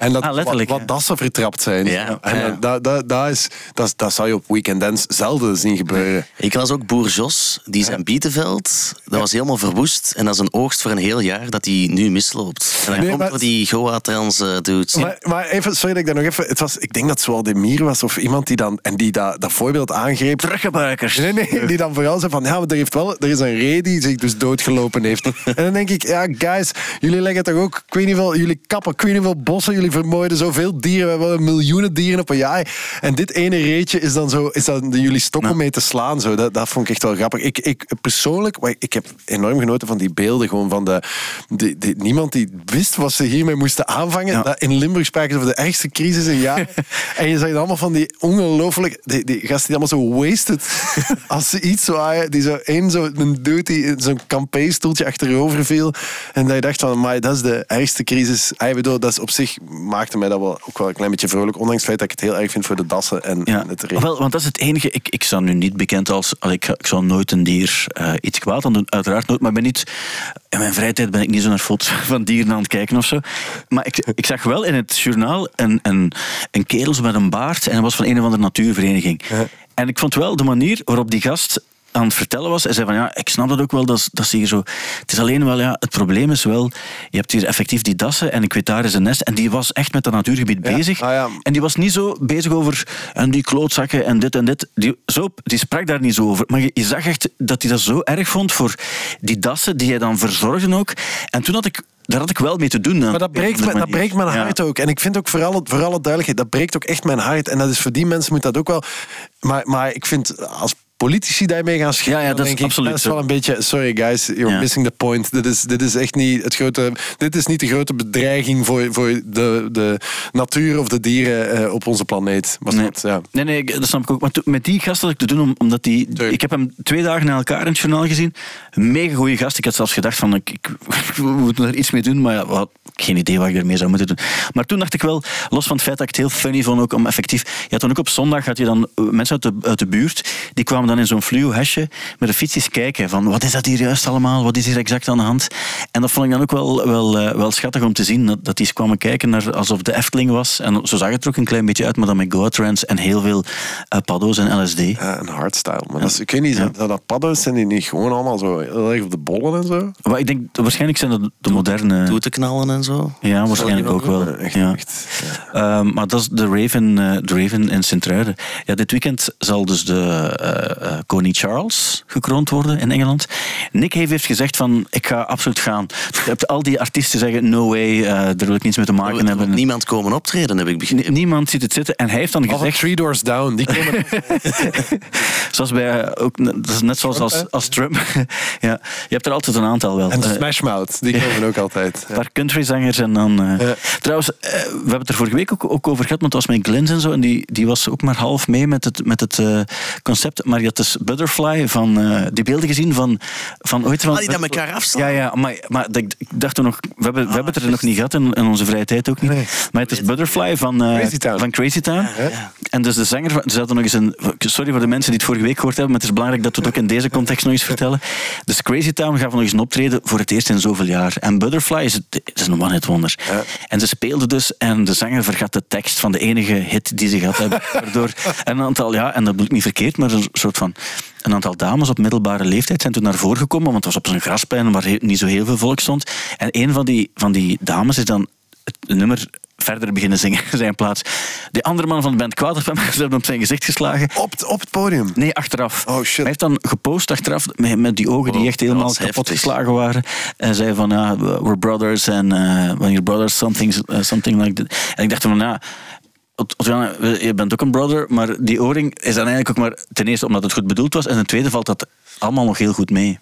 En dat, ah, wat, wat dassen vertrapt zijn. Ja. En dat, dat, dat, is, dat, dat zou je op Weekend Dance zelden zien gebeuren. Ik las ook Boer Jos, die zijn bietenveld, dat was helemaal verwoest. En dat is een oogst voor een heel jaar dat hij nu misloopt. En dat Nee, komt maar- die Goa-trans uh, dudes. Maar, maar even, sorry dat ik daar nog even... Het was, ik denk dat het Demir was of iemand die dan... En die dat, dat voorbeeld aangreep. Teruggebruikers. Nee, nee, die dan vooral zei van... Ja, maar er, heeft wel, er is een ree die zich dus doodgelopen heeft. En dan denk ik... Ja, guys, jullie leggen toch ook... Ik weet niet veel... Jullie kappen, ik weet niet veel bossen. Jullie vermoorden zoveel dieren. We hebben miljoenen dieren op een jaar. En dit ene reetje is dan zo... Is dan jullie stok om mee te slaan. Zo. Dat, dat vond ik echt wel grappig. Ik, ik persoonlijk... maar Ik heb enorm genoten van die beelden. Gewoon van de... die- die- niemand die wist wat ze hiermee moesten aanvangen. Ja. Dat in Limburg spraken ze over de ergste crisis in jaren. en je zag dan allemaal van die ongelooflijk... Die, die gasten die allemaal zo wasted... als ze iets waren. Die zo één zo, een dude die in zo'n campé-stoeltje achterover viel. En dat je dacht van... Maar dat is de ergste crisis. Ik bedoel, dat is op zich maakte mij dat wel ook wel een klein beetje vrolijk. Ondanks het feit dat ik het heel erg vind voor de dassen en Ja, het regen. wel, want dat is het enige. Ik, ik sta nu niet bekend als. al, Ik, ik zou nooit een dier eh, iets kwaad aan doen, uiteraard nooit. Maar ben niet. In mijn vrije tijd ben ik niet zo naar foto's van dieren aan het kijken of zo. Maar ik, ik zag wel in het journaal een, een, een kerel met een baard. En hij was van een of andere natuurvereniging. En ik vond wel de manier waarop die gast aan het vertellen was. Hij zei van ja, ik snap dat ook wel, dat, dat ze hier zo... Het is alleen wel, ja, het probleem is wel, je hebt hier effectief die dassen en ik weet daar is een nest. En die was echt met dat natuurgebied Ja, bezig. ah ja. En die was niet zo bezig over en die klootzakken en dit en dit. Die, zo, die sprak daar niet zo over. Maar je, je zag echt dat hij dat zo erg vond voor die dassen die hij dan verzorgde ook. En toen had ik... Daar had ik wel mee te doen. Maar dat breekt, me- dat breekt mijn Ja. hart ook. En ik vind ook voor alle, voor alle duidelijkheid, dat breekt ook echt mijn hart. En dat is voor die mensen moet dat ook wel. Maar, maar ik vind als politici daarmee gaan schieten, Ja, ja, dat is ik, absoluut dat is wel een beetje. Sorry guys, you're Ja. missing the point. Dit is, dit is echt niet het grote. Dit is niet de grote bedreiging voor, voor de, de natuur of de dieren eh, op onze planeet. Maar Nee. dat, ja. nee, nee, dat snap ik ook. Maar toen- met die gast had ik te doen, om- omdat die... Ik heb hem twee dagen na elkaar in het journaal gezien. Mega goede gast. Ik had zelfs gedacht van, ik, ik, we moeten er iets mee doen. Maar ja, wat, geen idee wat ik ermee zou moeten doen. Maar toen dacht ik wel, los van het feit dat ik het heel funny vond, ook om effectief... Je had dan ook op zondag had je dan eh, mensen uit de, uit de buurt, die kwamen dan in zo'n fluo hesje met de fietsjes kijken van, wat is dat hier juist allemaal? Wat is hier exact aan de hand? En dat vond ik dan ook wel, wel, eh, wel schattig om te zien, dat, dat die eens kwamen kijken naar alsof de Efteling was. En zo zag het er ook een klein beetje uit, maar dan met Goa Trance en heel veel eh, paddo's en LSD. Ja, een hardstyle. Maar dat is, ik weet niet, dat, dat paddo's zijn die niet gewoon allemaal zo heel erg op de bollen en zo? Maar ik denk, waarschijnlijk zijn dat de moderne... Toeten knallen en zo. Ja, waarschijnlijk ook wel. Echt, Ja. echt. Ehm, maar dat is de Raven, eh, de Raven in Sint-Truiden. Ja, dit weekend zal dus de eh, koning Charles gekroond worden in Engeland. Nick heeft heeft gezegd van, ik ga absoluut gaan. Je hebt al die artiesten zeggen, no way, eh, daar wil ik niets mee te maken hebben. niemand komen optreden, heb ik begrepen. Niemand ziet het zitten. En hij heeft dan Of gezegd... Three Doors Down, die komen. Zoals bij, eh, ook, dat is net zoals Trump, als, Trump. ja, je hebt er altijd een aantal wel. en Smash Mouth, die komen ook altijd. Een paar countryzangers en dan... eh, Ja. Trouwens, we hebben het er vorige week ook, ook over gehad, want het was met Glens en zo. En die, die was ook maar half mee met het, met het eh, concept. Maar je had dus Butterfly van... eh, die beelden gezien van... van ooit van Ah, die dat met elkaar afstaan? Ja, ja, maar, maar ik dacht toen nog... We hebben, we hebben het er nog niet gehad in, in onze vrije tijd ook niet. Nee. Maar het is Butterfly van, eh, Crazy Town. van Crazy Town. En dus de zanger... van- zat er nog eens een... Sorry voor de mensen die het vorige week gehoord hebben, maar het is belangrijk dat we het ook in deze context nog eens vertellen. Dus Crazy Town gaf nog eens een optreden voor het eerst in zoveel jaar. En Butterfly is, het, het is een one-hit wonder. En ze speelden dus en de zanger vergat de tekst van de enige hit die ze gehad hebben. Waardoor een aantal, ja, en dat bedoel ik niet verkeerd, maar een soort van... Een aantal dames op middelbare leeftijd zijn toen naar voren gekomen, want het was op zo'n grasplein waar he- niet zo heel veel volk stond. En een van die, van die dames is dan het nummer verder beginnen zingen in zijn plaats. De andere man van de band kwaad op hem, ze hebben op zijn gezicht geslagen. Op, het- op het podium. Nee, achteraf. Oh, shit. Hij heeft dan gepost achteraf met, met die ogen die Oh, echt helemaal kapot heftig. geslagen waren. En zei van, ja, we're brothers en eh when you're brothers, something, eh, something like that. En ik dacht van, ja, je bent ook een brother, maar die oorring is dan eigenlijk ook maar ten eerste omdat het goed bedoeld was en ten tweede valt dat allemaal nog heel goed mee.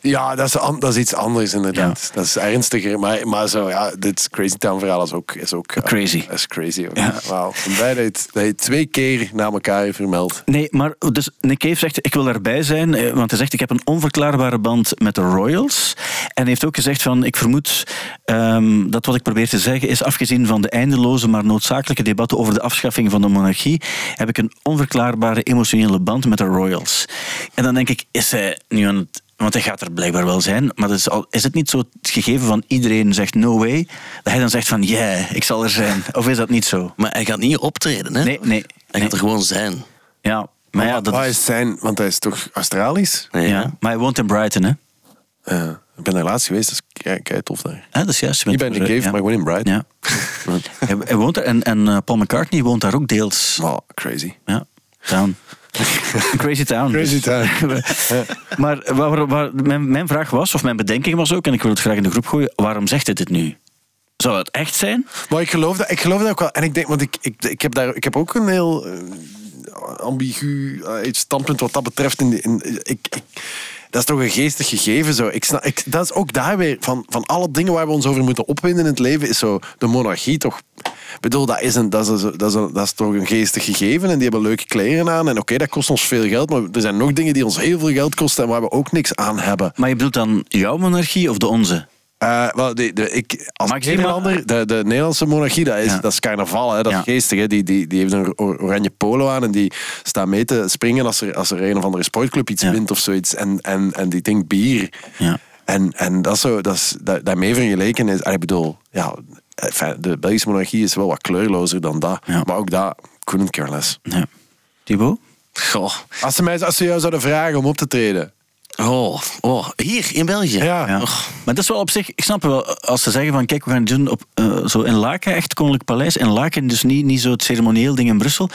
Ja, dat is, dat is iets anders inderdaad. Dat is ernstiger. Maar, maar zo, ja, dit Crazy Town verhaal is ook... Is ook Crazy. is crazy. Ja. Wauw. Ik ben blij dat je, twee keer na elkaar vermeld. Nee, maar dus Nick Cave zegt, ik wil daarbij zijn, eh, want hij zegt, ik heb een onverklaarbare band met de Royals. En hij heeft ook gezegd van, ik vermoed ehm, dat wat ik probeer te zeggen is, afgezien van de eindeloze maar noodzakelijke debatten over de afschaffing van de monarchie, heb ik een onverklaarbare emotionele band met de Royals. En dan denk ik, is hij nu aan het... Want hij gaat er blijkbaar wel zijn, maar dat is, al, is het niet zo het gegeven van iedereen zegt no way, dat hij dan zegt van yeah, ik zal er zijn? Of is dat niet zo? Maar hij gaat niet optreden, hè? Nee, nee. Hij gaat er gewoon zijn. Ja, maar ja, dat is... is zijn, want hij is toch Australisch? Nee, Ja, maar hij woont in Brighton, hè? Ja. ik ben daar laatst geweest, dat is kei, kei tof daar. Ja, dat is juist. je Niet bent bij de er, cave, ja. maar gewoon in Brighton. Ja. hij, hij woont er en, en eh, Paul McCartney woont daar ook deels. Oh, crazy. Ja, town. Crazy town. Crazy town. maar waar, waar, mijn, mijn vraag was, of mijn bedenking was ook, en ik wil het graag in de groep gooien, waarom zegt hij dit nu? Zou het echt zijn? Maar ik geloof dat, ik geloof dat ook wel. En ik denk, want ik, ik, ik, heb, daar, ik heb ook een heel eh, ambigu eh, standpunt wat dat betreft. In, de- in, ik, ik, dat is toch een geestig gegeven. Zo. Ik snap, dat is ook daar weer, van, van alle dingen waar we ons over moeten opwinden in het leven, is zo de monarchie toch... Ik bedoel, dat is, een, dat, is dat, is dat is toch een geestig gegeven en die hebben leuke kleren aan. En oké, dat kost ons veel geld, maar er zijn nog dingen die ons heel veel geld kosten en waar we ook niks aan hebben. Maar je bedoelt dan jouw monarchie of de onze? Eh, wel, de, de, ik, als Nederlander, de, de Nederlandse monarchie, dat is, Ja. dat is carnaval, hè, dat Ja. is geestig. Hè. Die, die, die heeft een or- oranje polo aan en die staat mee te springen als er, als er een of andere sportclub iets Ja. wint of zoiets. En, en, en die drinkt bier. Ja. En, en dat is zo, dat is, dat, daarmee vergeleken is, ik bedoel, ja, enfin, de Belgische monarchie is wel wat kleurlozer dan dat. Ja. Maar ook dat, couldn't care less. ja. Thibaut? Goh. Als ze, mij, als ze jou zouden vragen om op te treden. Oh, oh, hier in België. Ja. Ja. Och. Maar dat is wel op zich, ik snap wel, als ze zeggen van kijk, we gaan het doen op, eh, zo in Laken, echt Koninklijk Paleis. In Laken, dus niet, niet zo het ceremonieel ding in Brussel.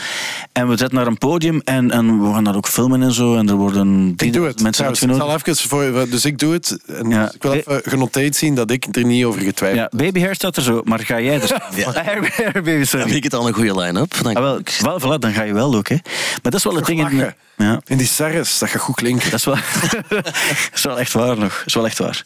En we zetten naar een podium en, en we gaan daar ook filmen en zo. En er worden Ik doe het. mensen Trouwens, ik uitgenodigd. zal even voor, dus ik doe het. En Ja. dus ik wil even genoteerd zien dat ik er niet over getwijfeld Ja, baby hair staat er zo, maar ga jij dus... Ja. Hair, baby, Dan sorry. vind ik het al een goede line-up. Dan Ah, wel, wel, voilà, dan ga je wel ook, hè. Maar dat is wel het ding... in- lachen. Ja. In die serres, dat gaat goed klinken. Dat is, wel, dat is wel echt waar nog. Dat is wel echt waar.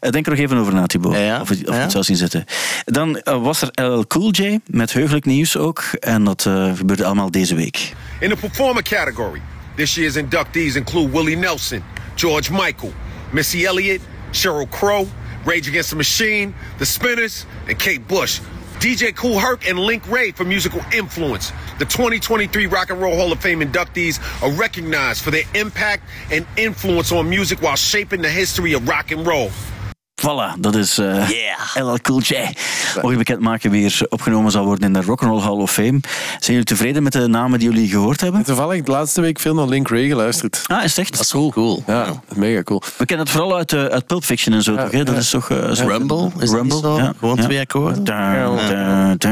Eh, Denk er nog even over na, Thibaut. Ja, ja. Of, je- of Ja. het zou zien zitten. Dan eh, was er LL Cool J met heugelijk nieuws ook. En dat eh, gebeurde allemaal deze week. In the performer category, this year's inductees include Willie Nelson, George Michael, Missy Elliott, Sheryl Crow, Rage Against the Machine, The Spinners, and Kate Bush. DJ Kool Herc and Link Ray for musical influence. The 2023 Rock and Roll Hall of Fame inductees are recognized for their impact and influence on music while shaping the history of rock and roll. Voilà, dat is eh Yeah. LL Cool J. Mocht je bekendmaken wie er opgenomen zal worden in de Rock'n'Roll Hall of Fame. Zijn jullie tevreden met de namen die jullie gehoord hebben? Toevallig de laatste week veel naar Link Ray geluisterd. Ah, is het echt? Dat is cool. cool. Ja, mega cool. We kennen het vooral uit, eh, uit Pulp Fiction en zo, toch? hè? Dat ja. is toch... eh, zo- Rumble, is dat niet zo? Gewoon twee akkoorden? Da, da, da.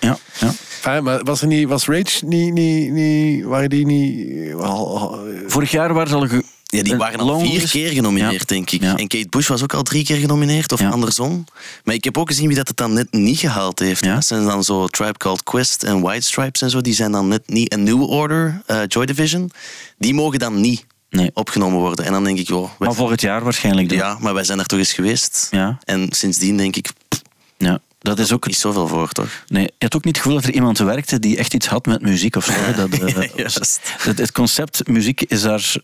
Ja, ja. Fijn, maar was, er niet, was Rage niet, niet, niet... Waren die niet... wel- Vorig jaar waren ze al... Ja, die waren al Long vier keer genomineerd, Ja. denk ik. Ja. En Kate Bush was ook al drie keer genomineerd, of Ja. andersom. Maar ik heb ook gezien wie dat het dan net niet gehaald heeft. Dat zijn dan zo Tribe Called Quest en White Stripes en zo. Die zijn dan net niet... En New Order, eh, Joy Division, die mogen dan niet Nee. opgenomen worden. En dan denk ik, joh... wij- Maar volgend jaar waarschijnlijk. dan. ja, maar wij zijn daar toch eens geweest. Ja. En sindsdien denk ik, pff, ja. Dat is ook... niet zoveel voor, toch? Nee, je had ook niet het gevoel dat er iemand werkte die echt iets had met muziek of zo. Dat, eh, Ja, het concept muziek is daar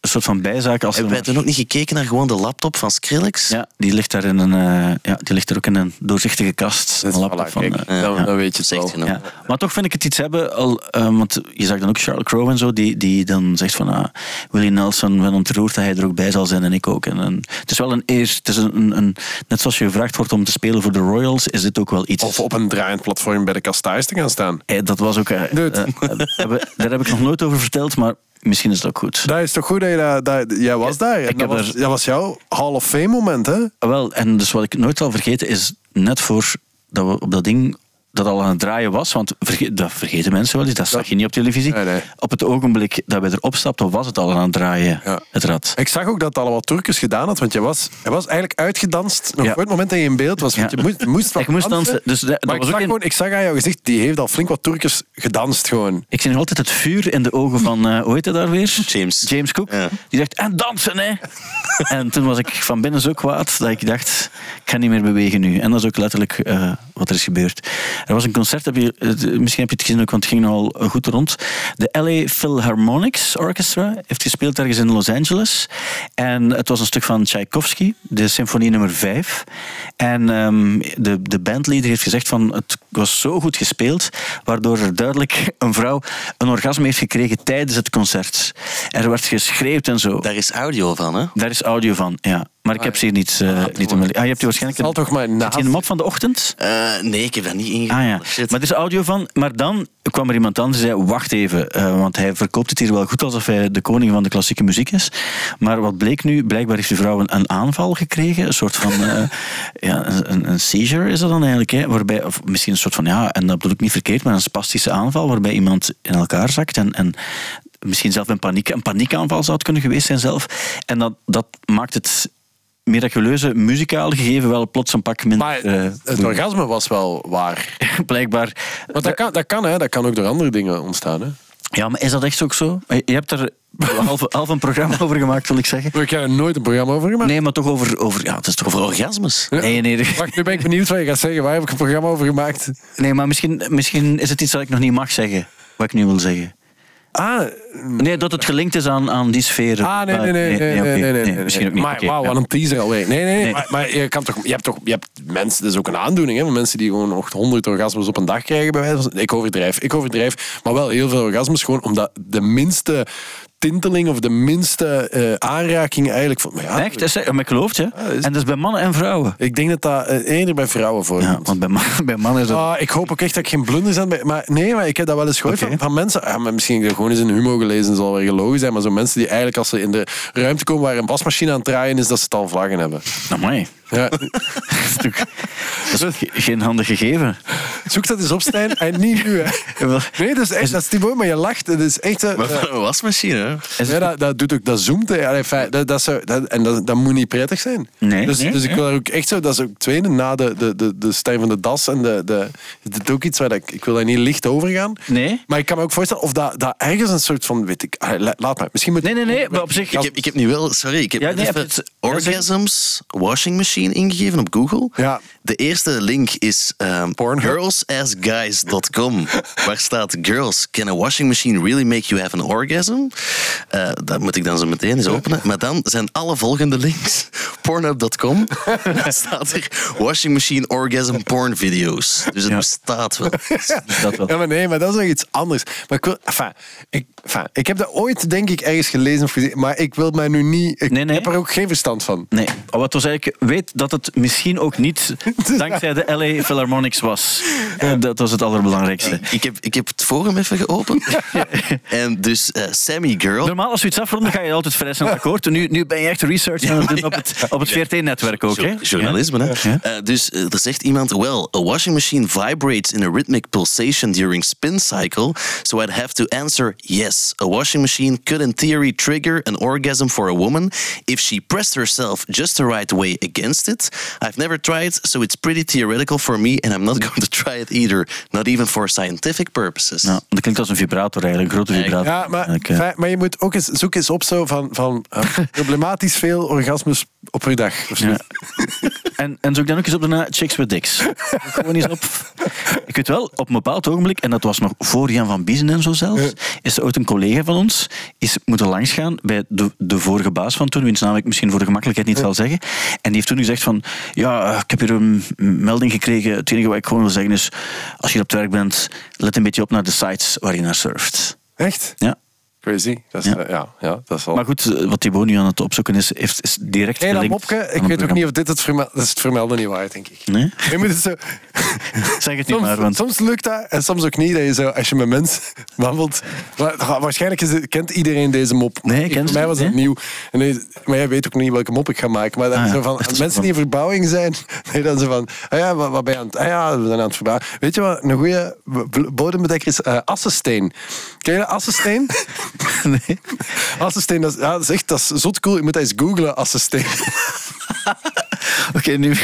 een soort van bijzaak. Als Hebben wij maar- toen ook niet gekeken naar gewoon de laptop van Skrillex? Ja, die ligt daar in een, eh, ja, die ligt er ook in een doorzichtige kast. Dat een laptop voilà, van, eh, ja. dan weet je nog. Ja. Maar toch vind ik het iets hebben, al, eh, want je zag dan ook Charles Crow en zo, die, die dan zegt van ah, Willie Nelson, ben ontroerd dat hij er ook bij zal zijn en ik ook. En, en het is wel een eer, het is een, een, een- net zoals je gevraagd wordt om te spelen voor de Royals, is dit ook wel iets. Of op een draaiend platform bij de kastaars te gaan staan. Eh, dat was ook, daar heb ik nog nooit over verteld, maar misschien is het ook goed. Dat is toch goed dat je dat... dat jij was daar. En dat, was, dat was jouw Hall of Fame moment, hè? Wel, en dus wat ik nooit zal vergeten is, net voor dat we op dat ding dat al aan het draaien was, want verge- dat vergeten mensen wel eens, dat zag je niet op televisie. Nee, nee. Op het ogenblik dat wij erop stapten, was het al aan het draaien, Ja. het rad. Ik zag ook dat het al wat Turkers gedaan had, want je was, je was eigenlijk uitgedanst nog Ja. voor het moment dat je in beeld was. Want Ja. je moest, je moest wat Ik moest dansen, dus dat- dat maar ik, zag een- gewoon, ik zag aan jouw gezicht, die heeft al flink wat Turkers gedanst gewoon. Ik zie nog altijd het vuur in de ogen van, eh hoe heet hij daar weer? James. James Cook. Ja. Die zegt, en dansen, hè. en toen was ik van binnen zo kwaad dat ik dacht, ik ga niet meer bewegen nu. En dat is ook letterlijk eh, wat er is gebeurd. Er was een concert, heb je, eh, misschien heb je het gezien ook, want het ging nogal goed rond. De LA Philharmonics Orchestra heeft gespeeld ergens in Los Angeles. En het was een stuk van Tchaikovsky, de symfonie nummer 5. En ehm, de, de bandleader heeft gezegd van, het was zo goed gespeeld, waardoor er duidelijk een vrouw een orgasme heeft gekregen tijdens het concert. Er werd geschreeuwd en zo. Daar is audio van, hè? Daar is audio van, ja. Maar ik heb ze hier niet, eh niet in Ah, je hebt die waarschijnlijk... Het zal toch maar naast- in de mop van de ochtend? Eh, nee, ik heb dat niet ingehaald. Ah ja, Shit. maar er is audio van. Maar dan kwam er iemand anders die zei, wacht even, eh, want hij verkoopt het hier wel goed alsof hij de koning van de klassieke muziek is. Maar wat bleek nu? Blijkbaar heeft die vrouw een, een aanval gekregen, een soort van ja, een, een seizure is dat dan eigenlijk, hè? waarbij, of misschien een soort van, ja, en dat bedoel ik niet verkeerd, maar een spastische aanval waarbij iemand in elkaar zakt en, en misschien zelf een, paniek, een paniekaanval zou het kunnen geweest zijn zelf. En dat, dat maakt het miraculeuze muzikale gegeven wel plots een pak minder. Maar eh, het orgasme was wel waar. Blijkbaar. Want dat kan, dat kan, hè. dat kan ook door andere dingen ontstaan. Hè. Ja, maar is dat echt ook zo? Je hebt er half, half een programma over gemaakt, wil ik zeggen. Ik heb er nooit een programma over gemaakt. Nee, maar toch over... over ja, het is toch Over orgasmes. Nee, nee, nee. Wacht, nu ben ik benieuwd wat je gaat zeggen. Waar heb ik een programma over gemaakt? nee, maar misschien, misschien is het iets dat ik nog niet mag zeggen. Wat ik nu wil zeggen. Ah, Nee, dat het gelinkt is aan, aan die sfeer. ah nee, nee, nee. nee, oké. nee, nee, nee, Misschien ook niet. Maar Oké, wauw, ja. wat een teaser alweer. Nee, nee, nee. Nee. Maar, maar je, kan toch, je hebt toch... Je hebt mensen, dat is ook een aandoening, hè. Mensen die gewoon nog 100 orgasmes op een dag krijgen, bij wijze van... Ik overdrijf, ik overdrijf. Maar wel heel veel orgasmes, gewoon omdat de minste tinteling of de minste eh, aanraking eigenlijk... Van, maar ja, Echt? Is, maar ik geloof het, hè. is- En dat is bij mannen en vrouwen. Ik denk dat dat eh, eerder bij vrouwen Ja, voorkomt. want bij, man, bij mannen is dat... Ah, ik hoop ook echt dat ik geen blunders aan ben. Maar nee, maar ik heb dat wel eens gehoord van, van mensen. Ja, maar misschien gewoon eens in Humo gelezen, zal wel gelogen zijn. Maar zo mensen die eigenlijk als ze in de ruimte komen waar een wasmachine aan het draaien is, dat ze het al vlaggen hebben. Amai. Ja. Dat is dat geen handig gegeven. Zoek dat eens op, Stijn. En niet nu, hè. Nee, dat is echt, dat is Thibaut, maar je lacht. Het is echt... eh, Maar een wasmachine, hè? Ja, dat, dat doet ook, dat zoomt. Hè. Dat, dat zou, dat, en dat, dat moet niet prettig zijn. Nee, dus, nee, dus ik wil er ook echt zo, dat is ook tweede, na de, de, de, de Stijn van de Das en de, de, dit is ook iets waar dat ik, ik wil daar niet licht over gaan. Nee? Maar ik kan me ook voorstellen of dat, dat ergens een soort van, weet ik, la- laat maar. Misschien moet Nee, nee, nee. Maar op zich... Ik heb, ik heb nu wel, sorry, ik heb Ja, nee, even heb je het- orgasms washing machine ingegeven op Google. Ja. De eerste link is um, waar staat Girls, can a washing machine really make you have an orgasm? Eh, dat moet ik dan zo meteen eens openen. Maar dan zijn alle volgende links pornhub.com. Daar staat er washing machine orgasm porn video's. Dus het Ja. bestaat wel. dat wel. Ja, maar nee, maar dat is nog iets anders. Maar ik, wil, enfin, ik, enfin, ik heb dat ooit, denk ik, ergens gelezen of gezien, maar ik wil mij nu niet... Ik Nee, nee. heb er ook geen verstand van. Nee, Oh, wat was eigenlijk, weet dat het misschien ook niet dankzij de LA Philharmonics was. Dat was het allerbelangrijkste. Ik heb, ik heb het forum even geopend. en dus eh, Sammy Girl. Normaal als we iets afronden ga je altijd vrij snel akkoord. Nu, nu ben je echt research aan het doen op het, op het VRT-netwerk ook. Hè? Jo- Journalisme, hè? Ja. Eh, dus eh, er zegt iemand, well, a washing machine vibrates in a rhythmic pulsation during spin cycle, so I'd have to answer yes. A washing machine could in theory trigger an orgasm for a woman if she pressed herself just the right way against it. I've never tried, so it's pretty theoretical for me, and I'm not going to try it either. Not even for scientific purposes. Nou, dat klinkt als een vibrator eigenlijk, een grote vibrator. Ja, maar, eh. fijn, maar je moet ook eens, zoek eens op zo van, van eh, problematisch veel orgasmes op per dag. Ja. En, en zoek dan ook eens op de Chicks with Dicks. Gewoon eens op. Ik weet wel, op een bepaald ogenblik, en dat was nog voor Jan van Biezen en zo zelfs, is er ooit een collega van ons is moeten langsgaan bij de, de vorige baas van toen, wiens naam ik misschien voor de gemakkelijkheid niet zal zeggen. En die heeft toen gezegd van, ja, ik heb hier een melding gekregen. Het enige wat ik gewoon wil zeggen is, als je op het werk bent, let een beetje op naar de sites waar je naar surft. Echt? Ja. Crazy. Dat is, Ja. ja. ja, ja, dat is wel... Maar goed, eh, wat Thibaut nu aan het opzoeken is, heeft, is direct dat gelinkt mopke, ik weet ook niet of dit het vermelden... Dat is het vermelden niet waard, denk ik. Nee? Je moet het zo... Zeg het niet Soms, maar, want... soms lukt dat en soms ook niet. Dat je zo, als je met mensen wandelt... wa- Waarschijnlijk is kent iedereen deze mop. Nee, Ik- Voor ze mij was het nieuw. En maar jij weet ook niet welke mop ik ga maken. Maar dan Ah, ja. zo van, mensen die in verbouwing zijn... Nee, dan zo van... Ah ja, wat, wat ben je aan het... Ah ja, we zijn aan het verbouwen. Weet je wat een goede bodembedekker is? Eh assensteen. Ken je dat, assensteen? Nee. Assensteen, dat is, ja, dat is echt dat is zot cool. Je moet dat eens googlen, assensteen. Oké, nu...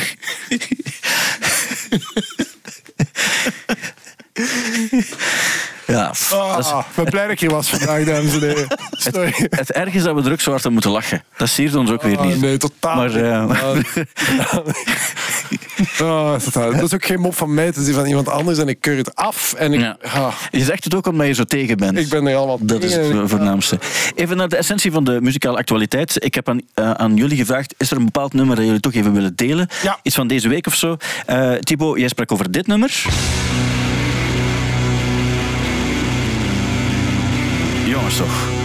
ja, dat is- Ah, ik ben blij dat ik hier was vandaag, dames en heren. Sorry. het erg is dat we er ook zo hard aan moeten lachen. Dat siert ons ook weer Ah, niet. nee, totaal Maar, niet. totaal. Dat is ook geen mop van mij, het is die van iemand anders en ik keur het af. En ik, Ja. ah, Je zegt het ook omdat je zo tegen bent. ik ben er allemaal Dat is het voornaamste. Even naar de essentie van de muzikale actualiteit. Ik heb aan, eh, aan jullie gevraagd, is er een bepaald nummer dat jullie toch even willen delen? Ja. Iets van deze week of zo. Eh Thibaut, jij sprak over dit nummer. Jongens toch.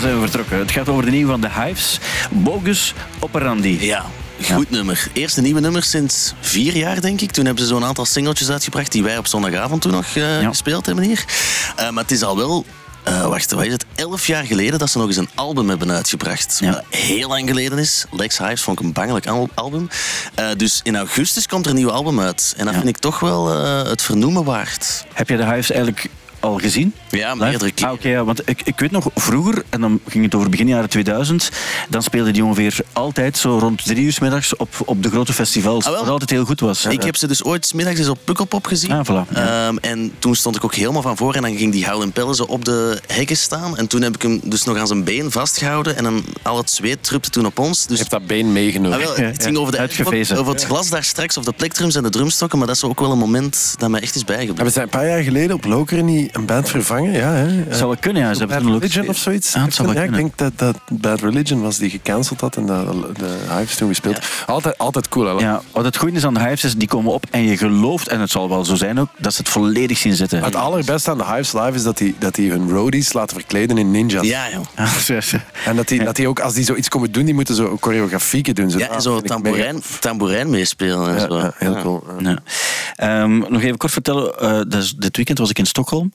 Zijn we vertrokken. Het gaat over de nieuwe van de Hives. Bogus Operandi. Ja, goed nummer. Eerste nieuwe nummer sinds vier jaar, denk ik. Toen hebben ze zo'n aantal singeltjes uitgebracht die wij op zondagavond toen nog eh, Ja. gespeeld hebben hier. Eh, maar het is al wel... eh, wacht, wat is het? Elf jaar geleden dat ze nog eens een album hebben uitgebracht. Ja. Wat heel lang geleden is. Lex Hives vond ik een bangelijk al- album. Dus in augustus komt er een nieuw album uit. En dat Ja. vind ik toch wel het vernoemen waard. Heb je de Hives eigenlijk al gezien? Ja, meerdere. Ah, oké, ja, want ik, ik weet nog vroeger, en dan ging het over begin jaren 2000, dan speelde die ongeveer altijd zo rond drie uur 's middags op, op de grote festivals. Ah, wel. Wat altijd heel goed was. Ik heb ze dus ooit 's middags eens op Pukkelpop gezien. Ah, voilà, ja. Ehm, en toen stond ik ook helemaal van voor en dan ging die Howlin' Pelle zo op de hekken staan. En toen heb ik hem dus nog aan zijn been vastgehouden en dan al het zweet trupte toen op ons. Dus heeft dat been meegenomen. Ah, wel, het ging over, de, Uitgevezen. over het glas daar straks, of de plektrums en de drumstokken, maar dat is ook wel een moment dat mij echt is bijgebleven. Hebben zij een paar jaar geleden op Lokeren niet een band vervangen? Ja, hè? Het zou wel kunnen, ja. Ze hebben Bad ook- Religion of zoiets? Ja, het zou wel ja, ik denk dat dat Bad Religion was die gecanceld had en dat de Hives toen gespeeld. Altijd, altijd cool. Hè? Ja, wat het goede is aan de Hives is, die komen op en je gelooft, en het zal wel zo zijn ook, dat ze het volledig zien zitten. Het allerbeste aan de Hives live is dat die, dat die hun roadies laten verkleden in ninjas. Ja, joh. Ja. En dat die, dat die ook, als die zoiets komen doen, die moeten zo choreografieken doen. Zo, Ja, en zo tamboerijn, mega- tamboerijn meespelen en Ja, zo. ja, heel cool. Ja. Ja. Ehm, nog even kort vertellen. eh, dus dit weekend was ik in Stockholm.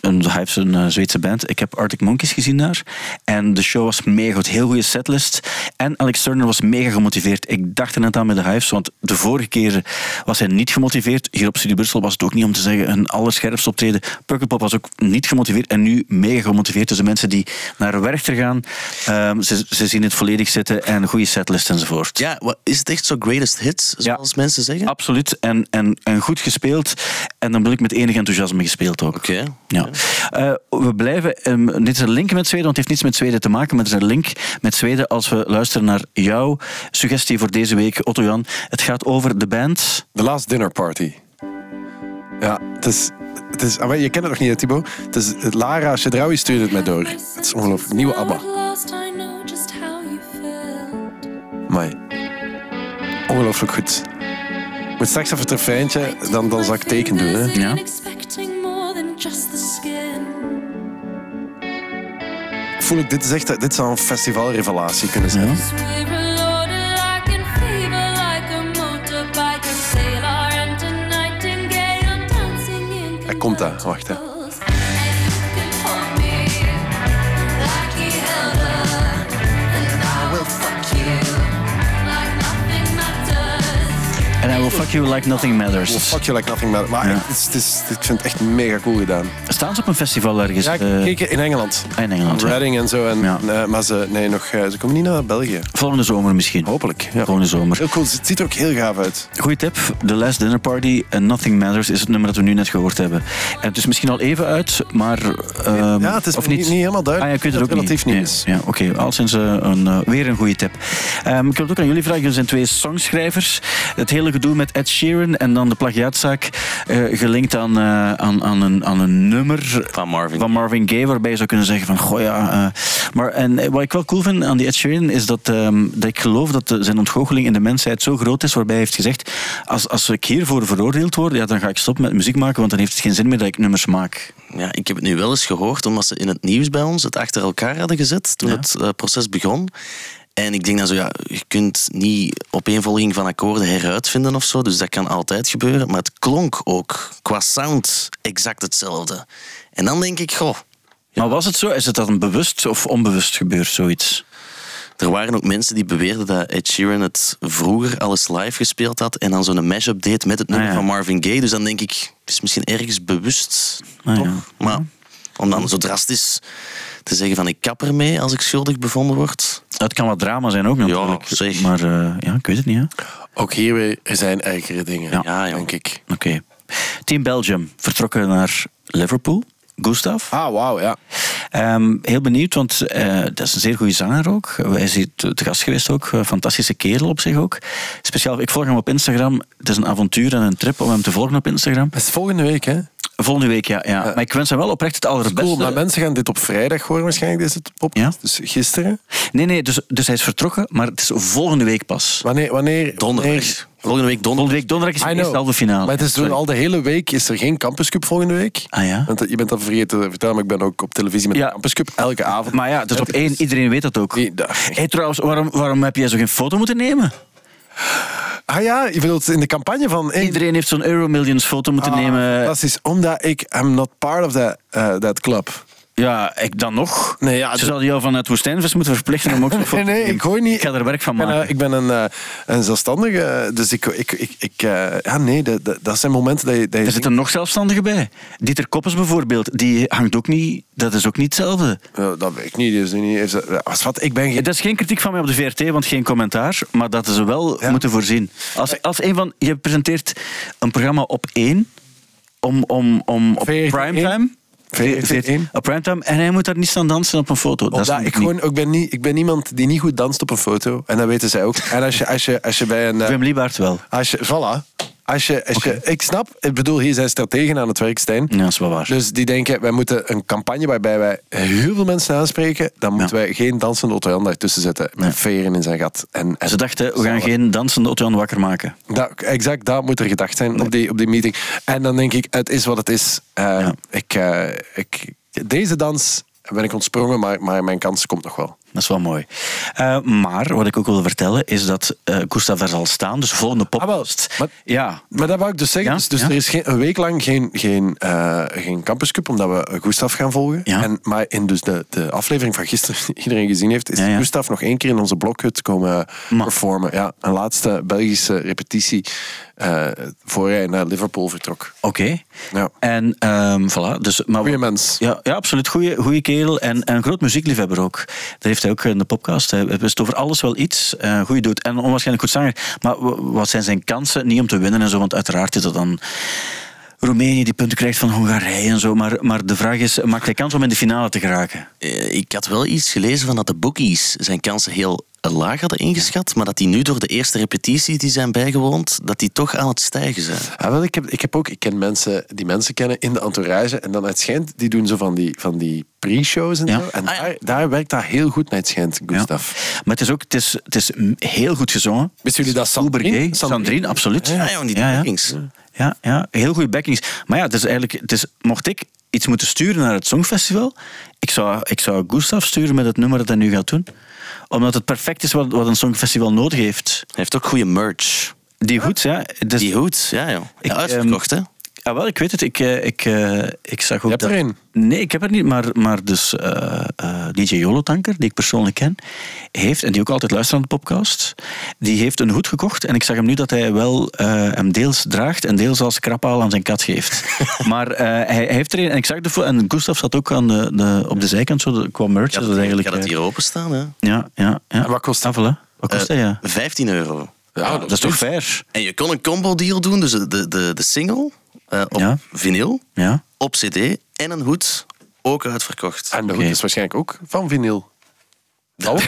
Een, hij heeft een eh, Zweedse band. Ik heb Arctic Monkeys gezien daar. En de show was mega goed. Heel goede setlist. En Alex Turner was mega gemotiveerd. Ik dacht er net aan met de Hives, want de vorige keer was hij niet gemotiveerd. Hier op Studio Brussel was het ook niet om te zeggen een allerscherpst optreden. Pukkelpop was ook niet gemotiveerd en nu mega gemotiveerd. Dus de mensen die naar Werchter gaan, ehm, ze, ze zien het volledig zitten en een goede setlist enzovoort. Ja, is het echt zo greatest hits, zoals mensen zeggen? Absoluut. En, en, en goed gespeeld. En dan bedoel ik met enig enthousiasme gespeeld ook. Oké. Ja. Eh, we blijven. ehm, dit is een link met Zweden, want het heeft niets met Zweden te maken. Maar het is een link met Zweden als we luisteren naar jouw suggestie voor deze week, Otto Jan. Het gaat over de band. The Last Dinner Party. Ja, het is... Het is ah, maar je kent het nog niet, hè, Thibaut? Het is, Lara Chedraoui stuurde het mij door. Het is ongelooflijk. Nieuwe ABBA. Mai. Ongelooflijk goed. Ik moet straks even het refreintje, dan, dan zal ik teken doen. Hè. Ja. Skin. Voel ik, dit, is echt, dit zou een festivalrevelatie kunnen zijn. Ja. We're loaded like in En I will fuck you like nothing Well, matters. fuck you like nothing matters. Maar Ja. het is, het is, ik vind het echt mega cool gedaan. Staan ze op een festival ergens? Ja, ik Eh, in Engeland. in Engeland. ja. Reading en zo. En, Ja. eh, maar ze, nee, nog, eh, ze komen niet naar België. Volgende zomer misschien. Hopelijk. Ja. Volgende zomer. Heel cool. Het ziet er ook heel gaaf uit. Goeie tip. The Last Dinner Party en Nothing Matters is het nummer dat we nu net gehoord hebben. En het is misschien al even uit, maar... ehm, Ja, het is of niet, niet? niet helemaal Ah, duidelijk. ja, ik weet het dat ook relatief niet. Nee, is. Ja, Oké, al sinds eh, een, weer een goede tip. Ehm, ik wil het ook aan jullie vragen. Jullie zijn twee songschrijvers. Het hele gedoe met Ed Sheeran en dan de plagiaatzaak eh, gelinkt aan, eh, aan, aan, een, aan een nummer Van Marvin. van Marvin Gaye, waarbij je zou kunnen zeggen van, goh ja... eh, maar en wat ik wel cool vind aan die Ed Sheeran is dat, ehm, dat ik geloof dat de- zijn ontgoocheling in de mensheid zo groot is, waarbij hij heeft gezegd, als, als ik hiervoor veroordeeld word, ja, dan ga ik stoppen met muziek maken, want dan heeft het geen zin meer dat ik nummers maak. Ja, ik heb het nu wel eens gehoord, omdat ze in het nieuws bij ons het achter elkaar hadden gezet toen Ja. het proces begon. En ik denk dan zo, ja, je kunt niet opeenvolging van akkoorden heruitvinden of zo, dus dat kan altijd gebeuren. Maar het klonk ook qua sound exact hetzelfde. En dan denk ik, goh, Maar was het zo? Is het dan bewust of onbewust gebeurd, zoiets? er waren ook mensen die beweerden dat Ed Sheeran het vroeger al eens live gespeeld had en dan zo'n mashup deed met het nummer Ah, ja. van Marvin Gaye. Dus dan denk ik, het is misschien ergens bewust. Ah, toch? ja. Maar om dan zo drastisch te zeggen van ik kap ermee als ik schuldig bevonden word. Het kan wat drama zijn ook natuurlijk. zeg. Maar eh, ja, ik weet het niet. Hè? Ook hier weer, er zijn ergere dingen, Ja. Ja, denk ik. Oké. Team Belgium vertrokken naar Liverpool. Gustav. Ah, wauw, ja. Ehm, heel benieuwd, want eh, dat is een zeer goede zanger ook. Hij is hier te gast geweest ook. Fantastische kerel op zich ook. Speciaal, ik volg hem op Instagram. Het is een avontuur en een trip om hem te volgen op Instagram. Dat is volgende week, hè? Volgende week, ja. ja. Maar ik wens hem wel oprecht het allerbeste. Cool, maar mensen gaan dit op vrijdag horen waarschijnlijk, deze podcast. Ja. Dus gisteren. Nee, nee, dus, dus hij is vertrokken, maar het is volgende week pas. Wanneer? wanneer Donderdag. wanneer- Volgende week donderdag. Volgende week donderdag is de eerste halve finale. Maar het is Sorry. al de hele week is er geen Campus Cup volgende week. Ah ja? Want je bent dat vergeten te vertellen, maar ik ben ook op televisie met Ja. de Campus Cup elke avond. Maar ja, dus op één, iedereen weet dat ook. Nee, Hey, trouwens, waarom, waarom heb jij zo geen foto moeten nemen? Ah ja, je bedoelt in de campagne van... Iedereen heeft zo'n Euromillions foto moeten ah, nemen. Fantastisch, omdat ik I'm not part of that, uh, that club. Ja, ik dan nog. Nee, ja, Ze zouden jou van het woestijnvis moeten verplichten om ook Nee, nee, ik gooi niet. Ik ga er werk van ben, maken. eh, ik ben een, eh, een zelfstandige, dus ik... ik, ik, ik eh, ja, nee, dat, zijn momenten dat je... Dat je er zitten nog zelfstandigen bij. Dieter Koppes bijvoorbeeld, die hangt ook niet... Dat is ook niet hetzelfde. Ja, dat weet ik niet. Dus niet als wat, ik ben geen... Dat is geen kritiek van mij op de VRT, want geen commentaar. Maar dat ze wel Ja. moeten voorzien. Als, als een van... Je presenteert een programma op één... Om, om, om op primetime... VRT één. Op primetime. En hij moet daar niet staan dansen op een foto. Dat is Omdat ik, gewoon, ik, ben niet, ik ben iemand die niet goed danst op een foto. En dat weten zij ook. En als je, als je, als je bij een... eh, Wim Liebaert wel. Als je, voilà. Als je, als je, ik snap, ik bedoel, hier zijn strategen aan het werk, Stijn. Ja, dat is wel waar. Dus die denken, wij moeten een campagne waarbij wij heel veel mensen aanspreken. Dan moeten wij geen dansende Otto Jan daartussen zetten. Met veren in zijn gat. En, en Ze dachten, we gaan geen dansende Otto wakker maken. Dat, exact, dat moet er gedacht zijn op, die, op die meeting. En dan denk ik, het is wat het is. Eh, Ja. ik, eh, ik, deze dans ben ik ontsprongen, maar, maar mijn kans komt nog wel. Dat is wel mooi. Eh, maar wat ik ook wil vertellen is dat eh Gustav daar zal staan. Dus volgende podcast. Ah, wel. Maar- ja, Maar dat wou ik dus zeggen. Ja, Dus, dus ja. er is geen, een week lang geen, geen, eh, geen Campus Cup, omdat we Gustav gaan volgen. Ja. En, maar in dus de, de aflevering van gisteren, die iedereen gezien heeft, is. Gustav nog één keer in onze blokhut komen performen. Ja, een laatste Belgische repetitie voor hij naar Liverpool vertrok. oké. Ja. En ehm voilà. Dus, maar, Goeie mens. Ja, ja absoluut. Goeie, goeie kerel. En, en een groot muziekliefhebber ook. Dat heeft hij ook in de podcast. Hij wist over alles wel iets. eh goeie doet. En onwaarschijnlijk goed zanger. Maar wat zijn zijn kansen? Niet om te winnen en zo, want uiteraard is dat dan... Roemenië die punten krijgt van Hongarije en zo. Maar, maar de vraag is, maakt hij kans om in de finale te geraken? Eh, Ik had wel iets gelezen van dat de bookies zijn kansen heel laag hadden ingeschat, maar dat die nu door de eerste repetitie die zijn bijgewoond, dat die toch aan het stijgen zijn. Ja, wel, ik, heb, ik heb ook, ik ken mensen die mensen kennen in de entourage. En dan het schijnt, die doen zo van die, van die pre-shows en Ja. zo. En Ah, ja. daar, daar werkt dat heel goed naar het schijnt, Gustav. Maar het is ook het is, het is heel goed gezongen. Wisten jullie dat Sandrine-. Sandrine, absoluut. Ja, joh, die ja, ja. Ja, heel goede backings. Maar ja, het is eigenlijk, het is, mocht ik iets moeten sturen naar het Songfestival, ik zou, ik zou Gustav sturen met het nummer dat hij nu gaat doen. Omdat het perfect is wat, wat een Songfestival nodig heeft. Hij heeft ook goede merch. Die goed, ja. Dus, Die hoed, ja joh. Ik, Ja, uitverkocht, hè? Ja, wel, ik weet het. Ik, eh, ik, eh, ik zag ook Je hebt dat... er een? Nee, ik heb er niet. Maar, maar dus eh, eh, DJ Jolotanker, die ik persoonlijk ken, heeft, en die ook altijd luistert aan de podcast, die heeft een hoed gekocht. En ik zag hem nu dat hij wel eh, hem deels draagt en deels als krappaal aan zijn kat geeft. maar eh, hij, hij heeft er een. En ik zag de En Gustav zat ook aan de, de, op de zijkant, zo, de, qua merch. Ik had, dat eigenlijk, ik had het hier openstaan, hè? Ja, ja, ja. En wat kost Ah, voilà. Wat kost hij, ja? 15 euro. Ja, dat is toch fair? En je kon een combo deal doen, dus de, de, de single eh, op Ja. vinyl, Ja. op cd en een hoed, ook uitverkocht. En de hoed is waarschijnlijk ook van vinyl. Dat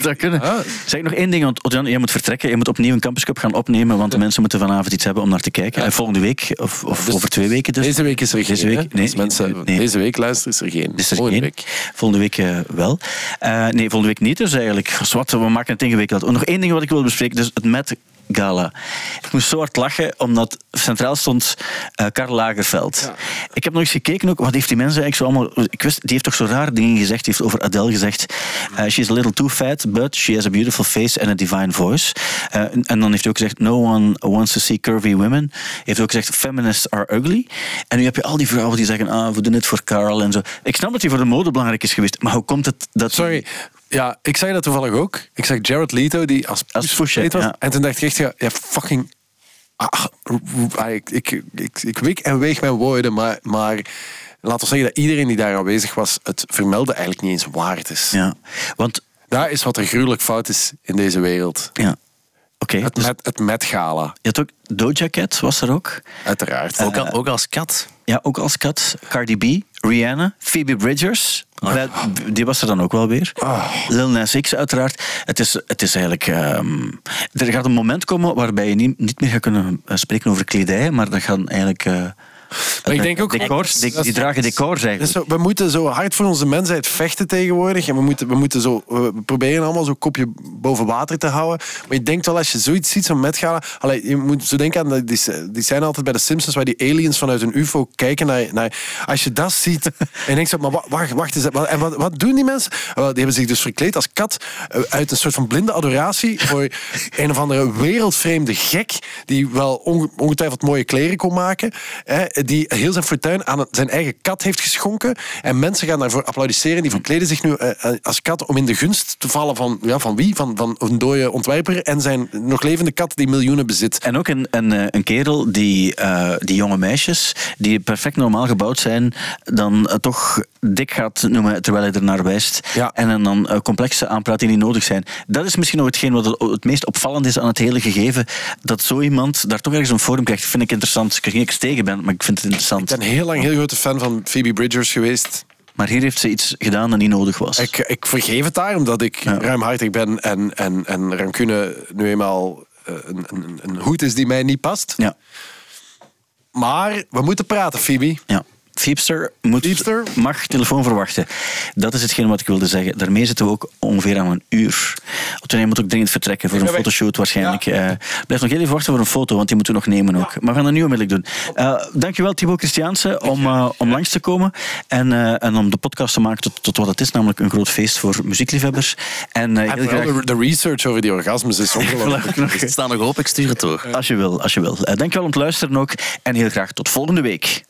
zou kunnen. Ah. Zeg nog één ding, want Odjan, jij moet vertrekken. Je moet opnieuw een Campus Cup gaan opnemen, want de mensen moeten vanavond iets hebben om naar te kijken. En volgende week, of, of Dus over twee weken dus. Deze week is er geen. Deze week? Nee. Mensen Nee. deze week luisteren, is er geen. Is er Volgende geen? week. Volgende week eh, wel. Eh, nee, volgende week niet dus eigenlijk. Zwat, we maken het ingewikkeld. Nog één ding wat ik wil bespreken, dus het Met Gala. Ik moest zo hard lachen, omdat centraal stond eh Karl Lagerfeld. Ik heb nog eens gekeken, ook, wat heeft die mensen eigenlijk zo allemaal... Ik wist, die heeft toch zo raar dingen gezegd. Die heeft over Adele gezegd... eh, she's a little too fat, but she has a beautiful face and a divine voice. Eh, en, en dan heeft hij ook gezegd... No one wants to see curvy women. Hij heeft ook gezegd... Feminists are ugly. En nu heb je al die vrouwen die zeggen... Ah, we doen het voor Karl en zo. Ik snap dat hij voor de mode belangrijk is geweest. Maar hoe komt het dat... Sorry. Ja, ik zag dat toevallig ook. Ik zag Jared Leto, die als, Als was. ja. En toen dacht ik echt, ja, ja fucking... Ah, ah, ik, ik, ik, ik wik en weeg mijn woorden, maar, maar laten we zeggen dat iedereen die daar aanwezig was, het vermelden eigenlijk niet eens waard is. Ja, want... Daar is wat er gruwelijk fout is in deze wereld. Ja. Oké, Het, dus met, het Met Gala, je had ook Doja Cat, was er ook. uiteraard. Ook, al- ook als kat. Ja, ook als kat. Cardi B, Rihanna, Phoebe Bridgers. Wel, Die was er dan ook wel weer. Lil Nas X uiteraard. Het is, het is eigenlijk... ehm, er gaat een moment komen waarbij je niet, niet meer gaat kunnen eh, spreken over kledij, maar dat gaan eigenlijk... eh, Maar ik denk ook... decors, die, die dragen decors eigenlijk. zo, we moeten zo hard voor onze mensheid vechten tegenwoordig. En we, moeten, we, moeten zo, we proberen allemaal zo'n kopje boven water te houden. Maar je denkt wel, als je zoiets ziet, zo'n metgala... Allee, je moet zo denken aan... Die, die zijn altijd bij de Simpsons, waar die aliens vanuit een ufo kijken naar... naar als je dat ziet, en je denkt zo... Maar wa- wacht, wacht eens. Wat, en wat, wat doen die mensen? Die hebben zich dus verkleed als kat eh, uit een soort van blinde adoratie voor een of andere wereldvreemde gek die wel onge- ongetwijfeld mooie kleren kon maken. Hè, die heel zijn fortuin aan zijn eigen kat heeft geschonken. En mensen gaan daarvoor applaudisseren. Die verkleden zich nu eh, eh, als kat om in de gunst te vallen van, ja, van wie? Van, van een dode ontwerper en zijn nog levende kat die miljoenen bezit. En ook een, een, eh, een kerel die, die jonge meisjes, die perfect normaal gebouwd zijn, dan toch dik gaat noemen terwijl hij er naar wijst. Ja. En dan complexe aanpraat die niet nodig zijn. Dat is misschien nog hetgeen wat het, het meest opvallend is aan het hele gegeven. Dat zo iemand daar toch ergens een forum krijgt, vind ik interessant. Ik er niks tegen ben, maar ik vind het interessant. Ik ben heel lang heel grote fan van Phoebe Bridgers geweest. Maar hier heeft ze iets gedaan dat niet nodig was. Ik, ik vergeef het daar, omdat ik ruimhartig ben en, en, en rancune nu eenmaal eh, een, een, een hoed is die mij niet past. Ja. Maar we moeten praten, Phoebe. Ja. Fiepster, moet, Fiepster? mag telefoon verwachten. Dat is hetgeen wat ik wilde zeggen. Daarmee zitten we ook ongeveer aan een uur. Toen hij moet ook dringend vertrekken voor een weg. fotoshoot waarschijnlijk. Eh, blijf nog heel even wachten voor een foto, want die moeten we nog nemen ook. Maar we gaan dat nu onmiddellijk doen. Eh, dankjewel Thibaut Christiaanse om, eh, om langs te komen en, eh, en om de podcast te maken tot, tot wat het is, namelijk een groot feest voor muziekliefhebbers. En eh, En heel graag... de, research over die orgasmes is ongelooflijk. Nog- Het staat nog op, ik stuur het door. Als je wil, als je wil. Dankjewel om het luisteren ook. En heel graag tot volgende week.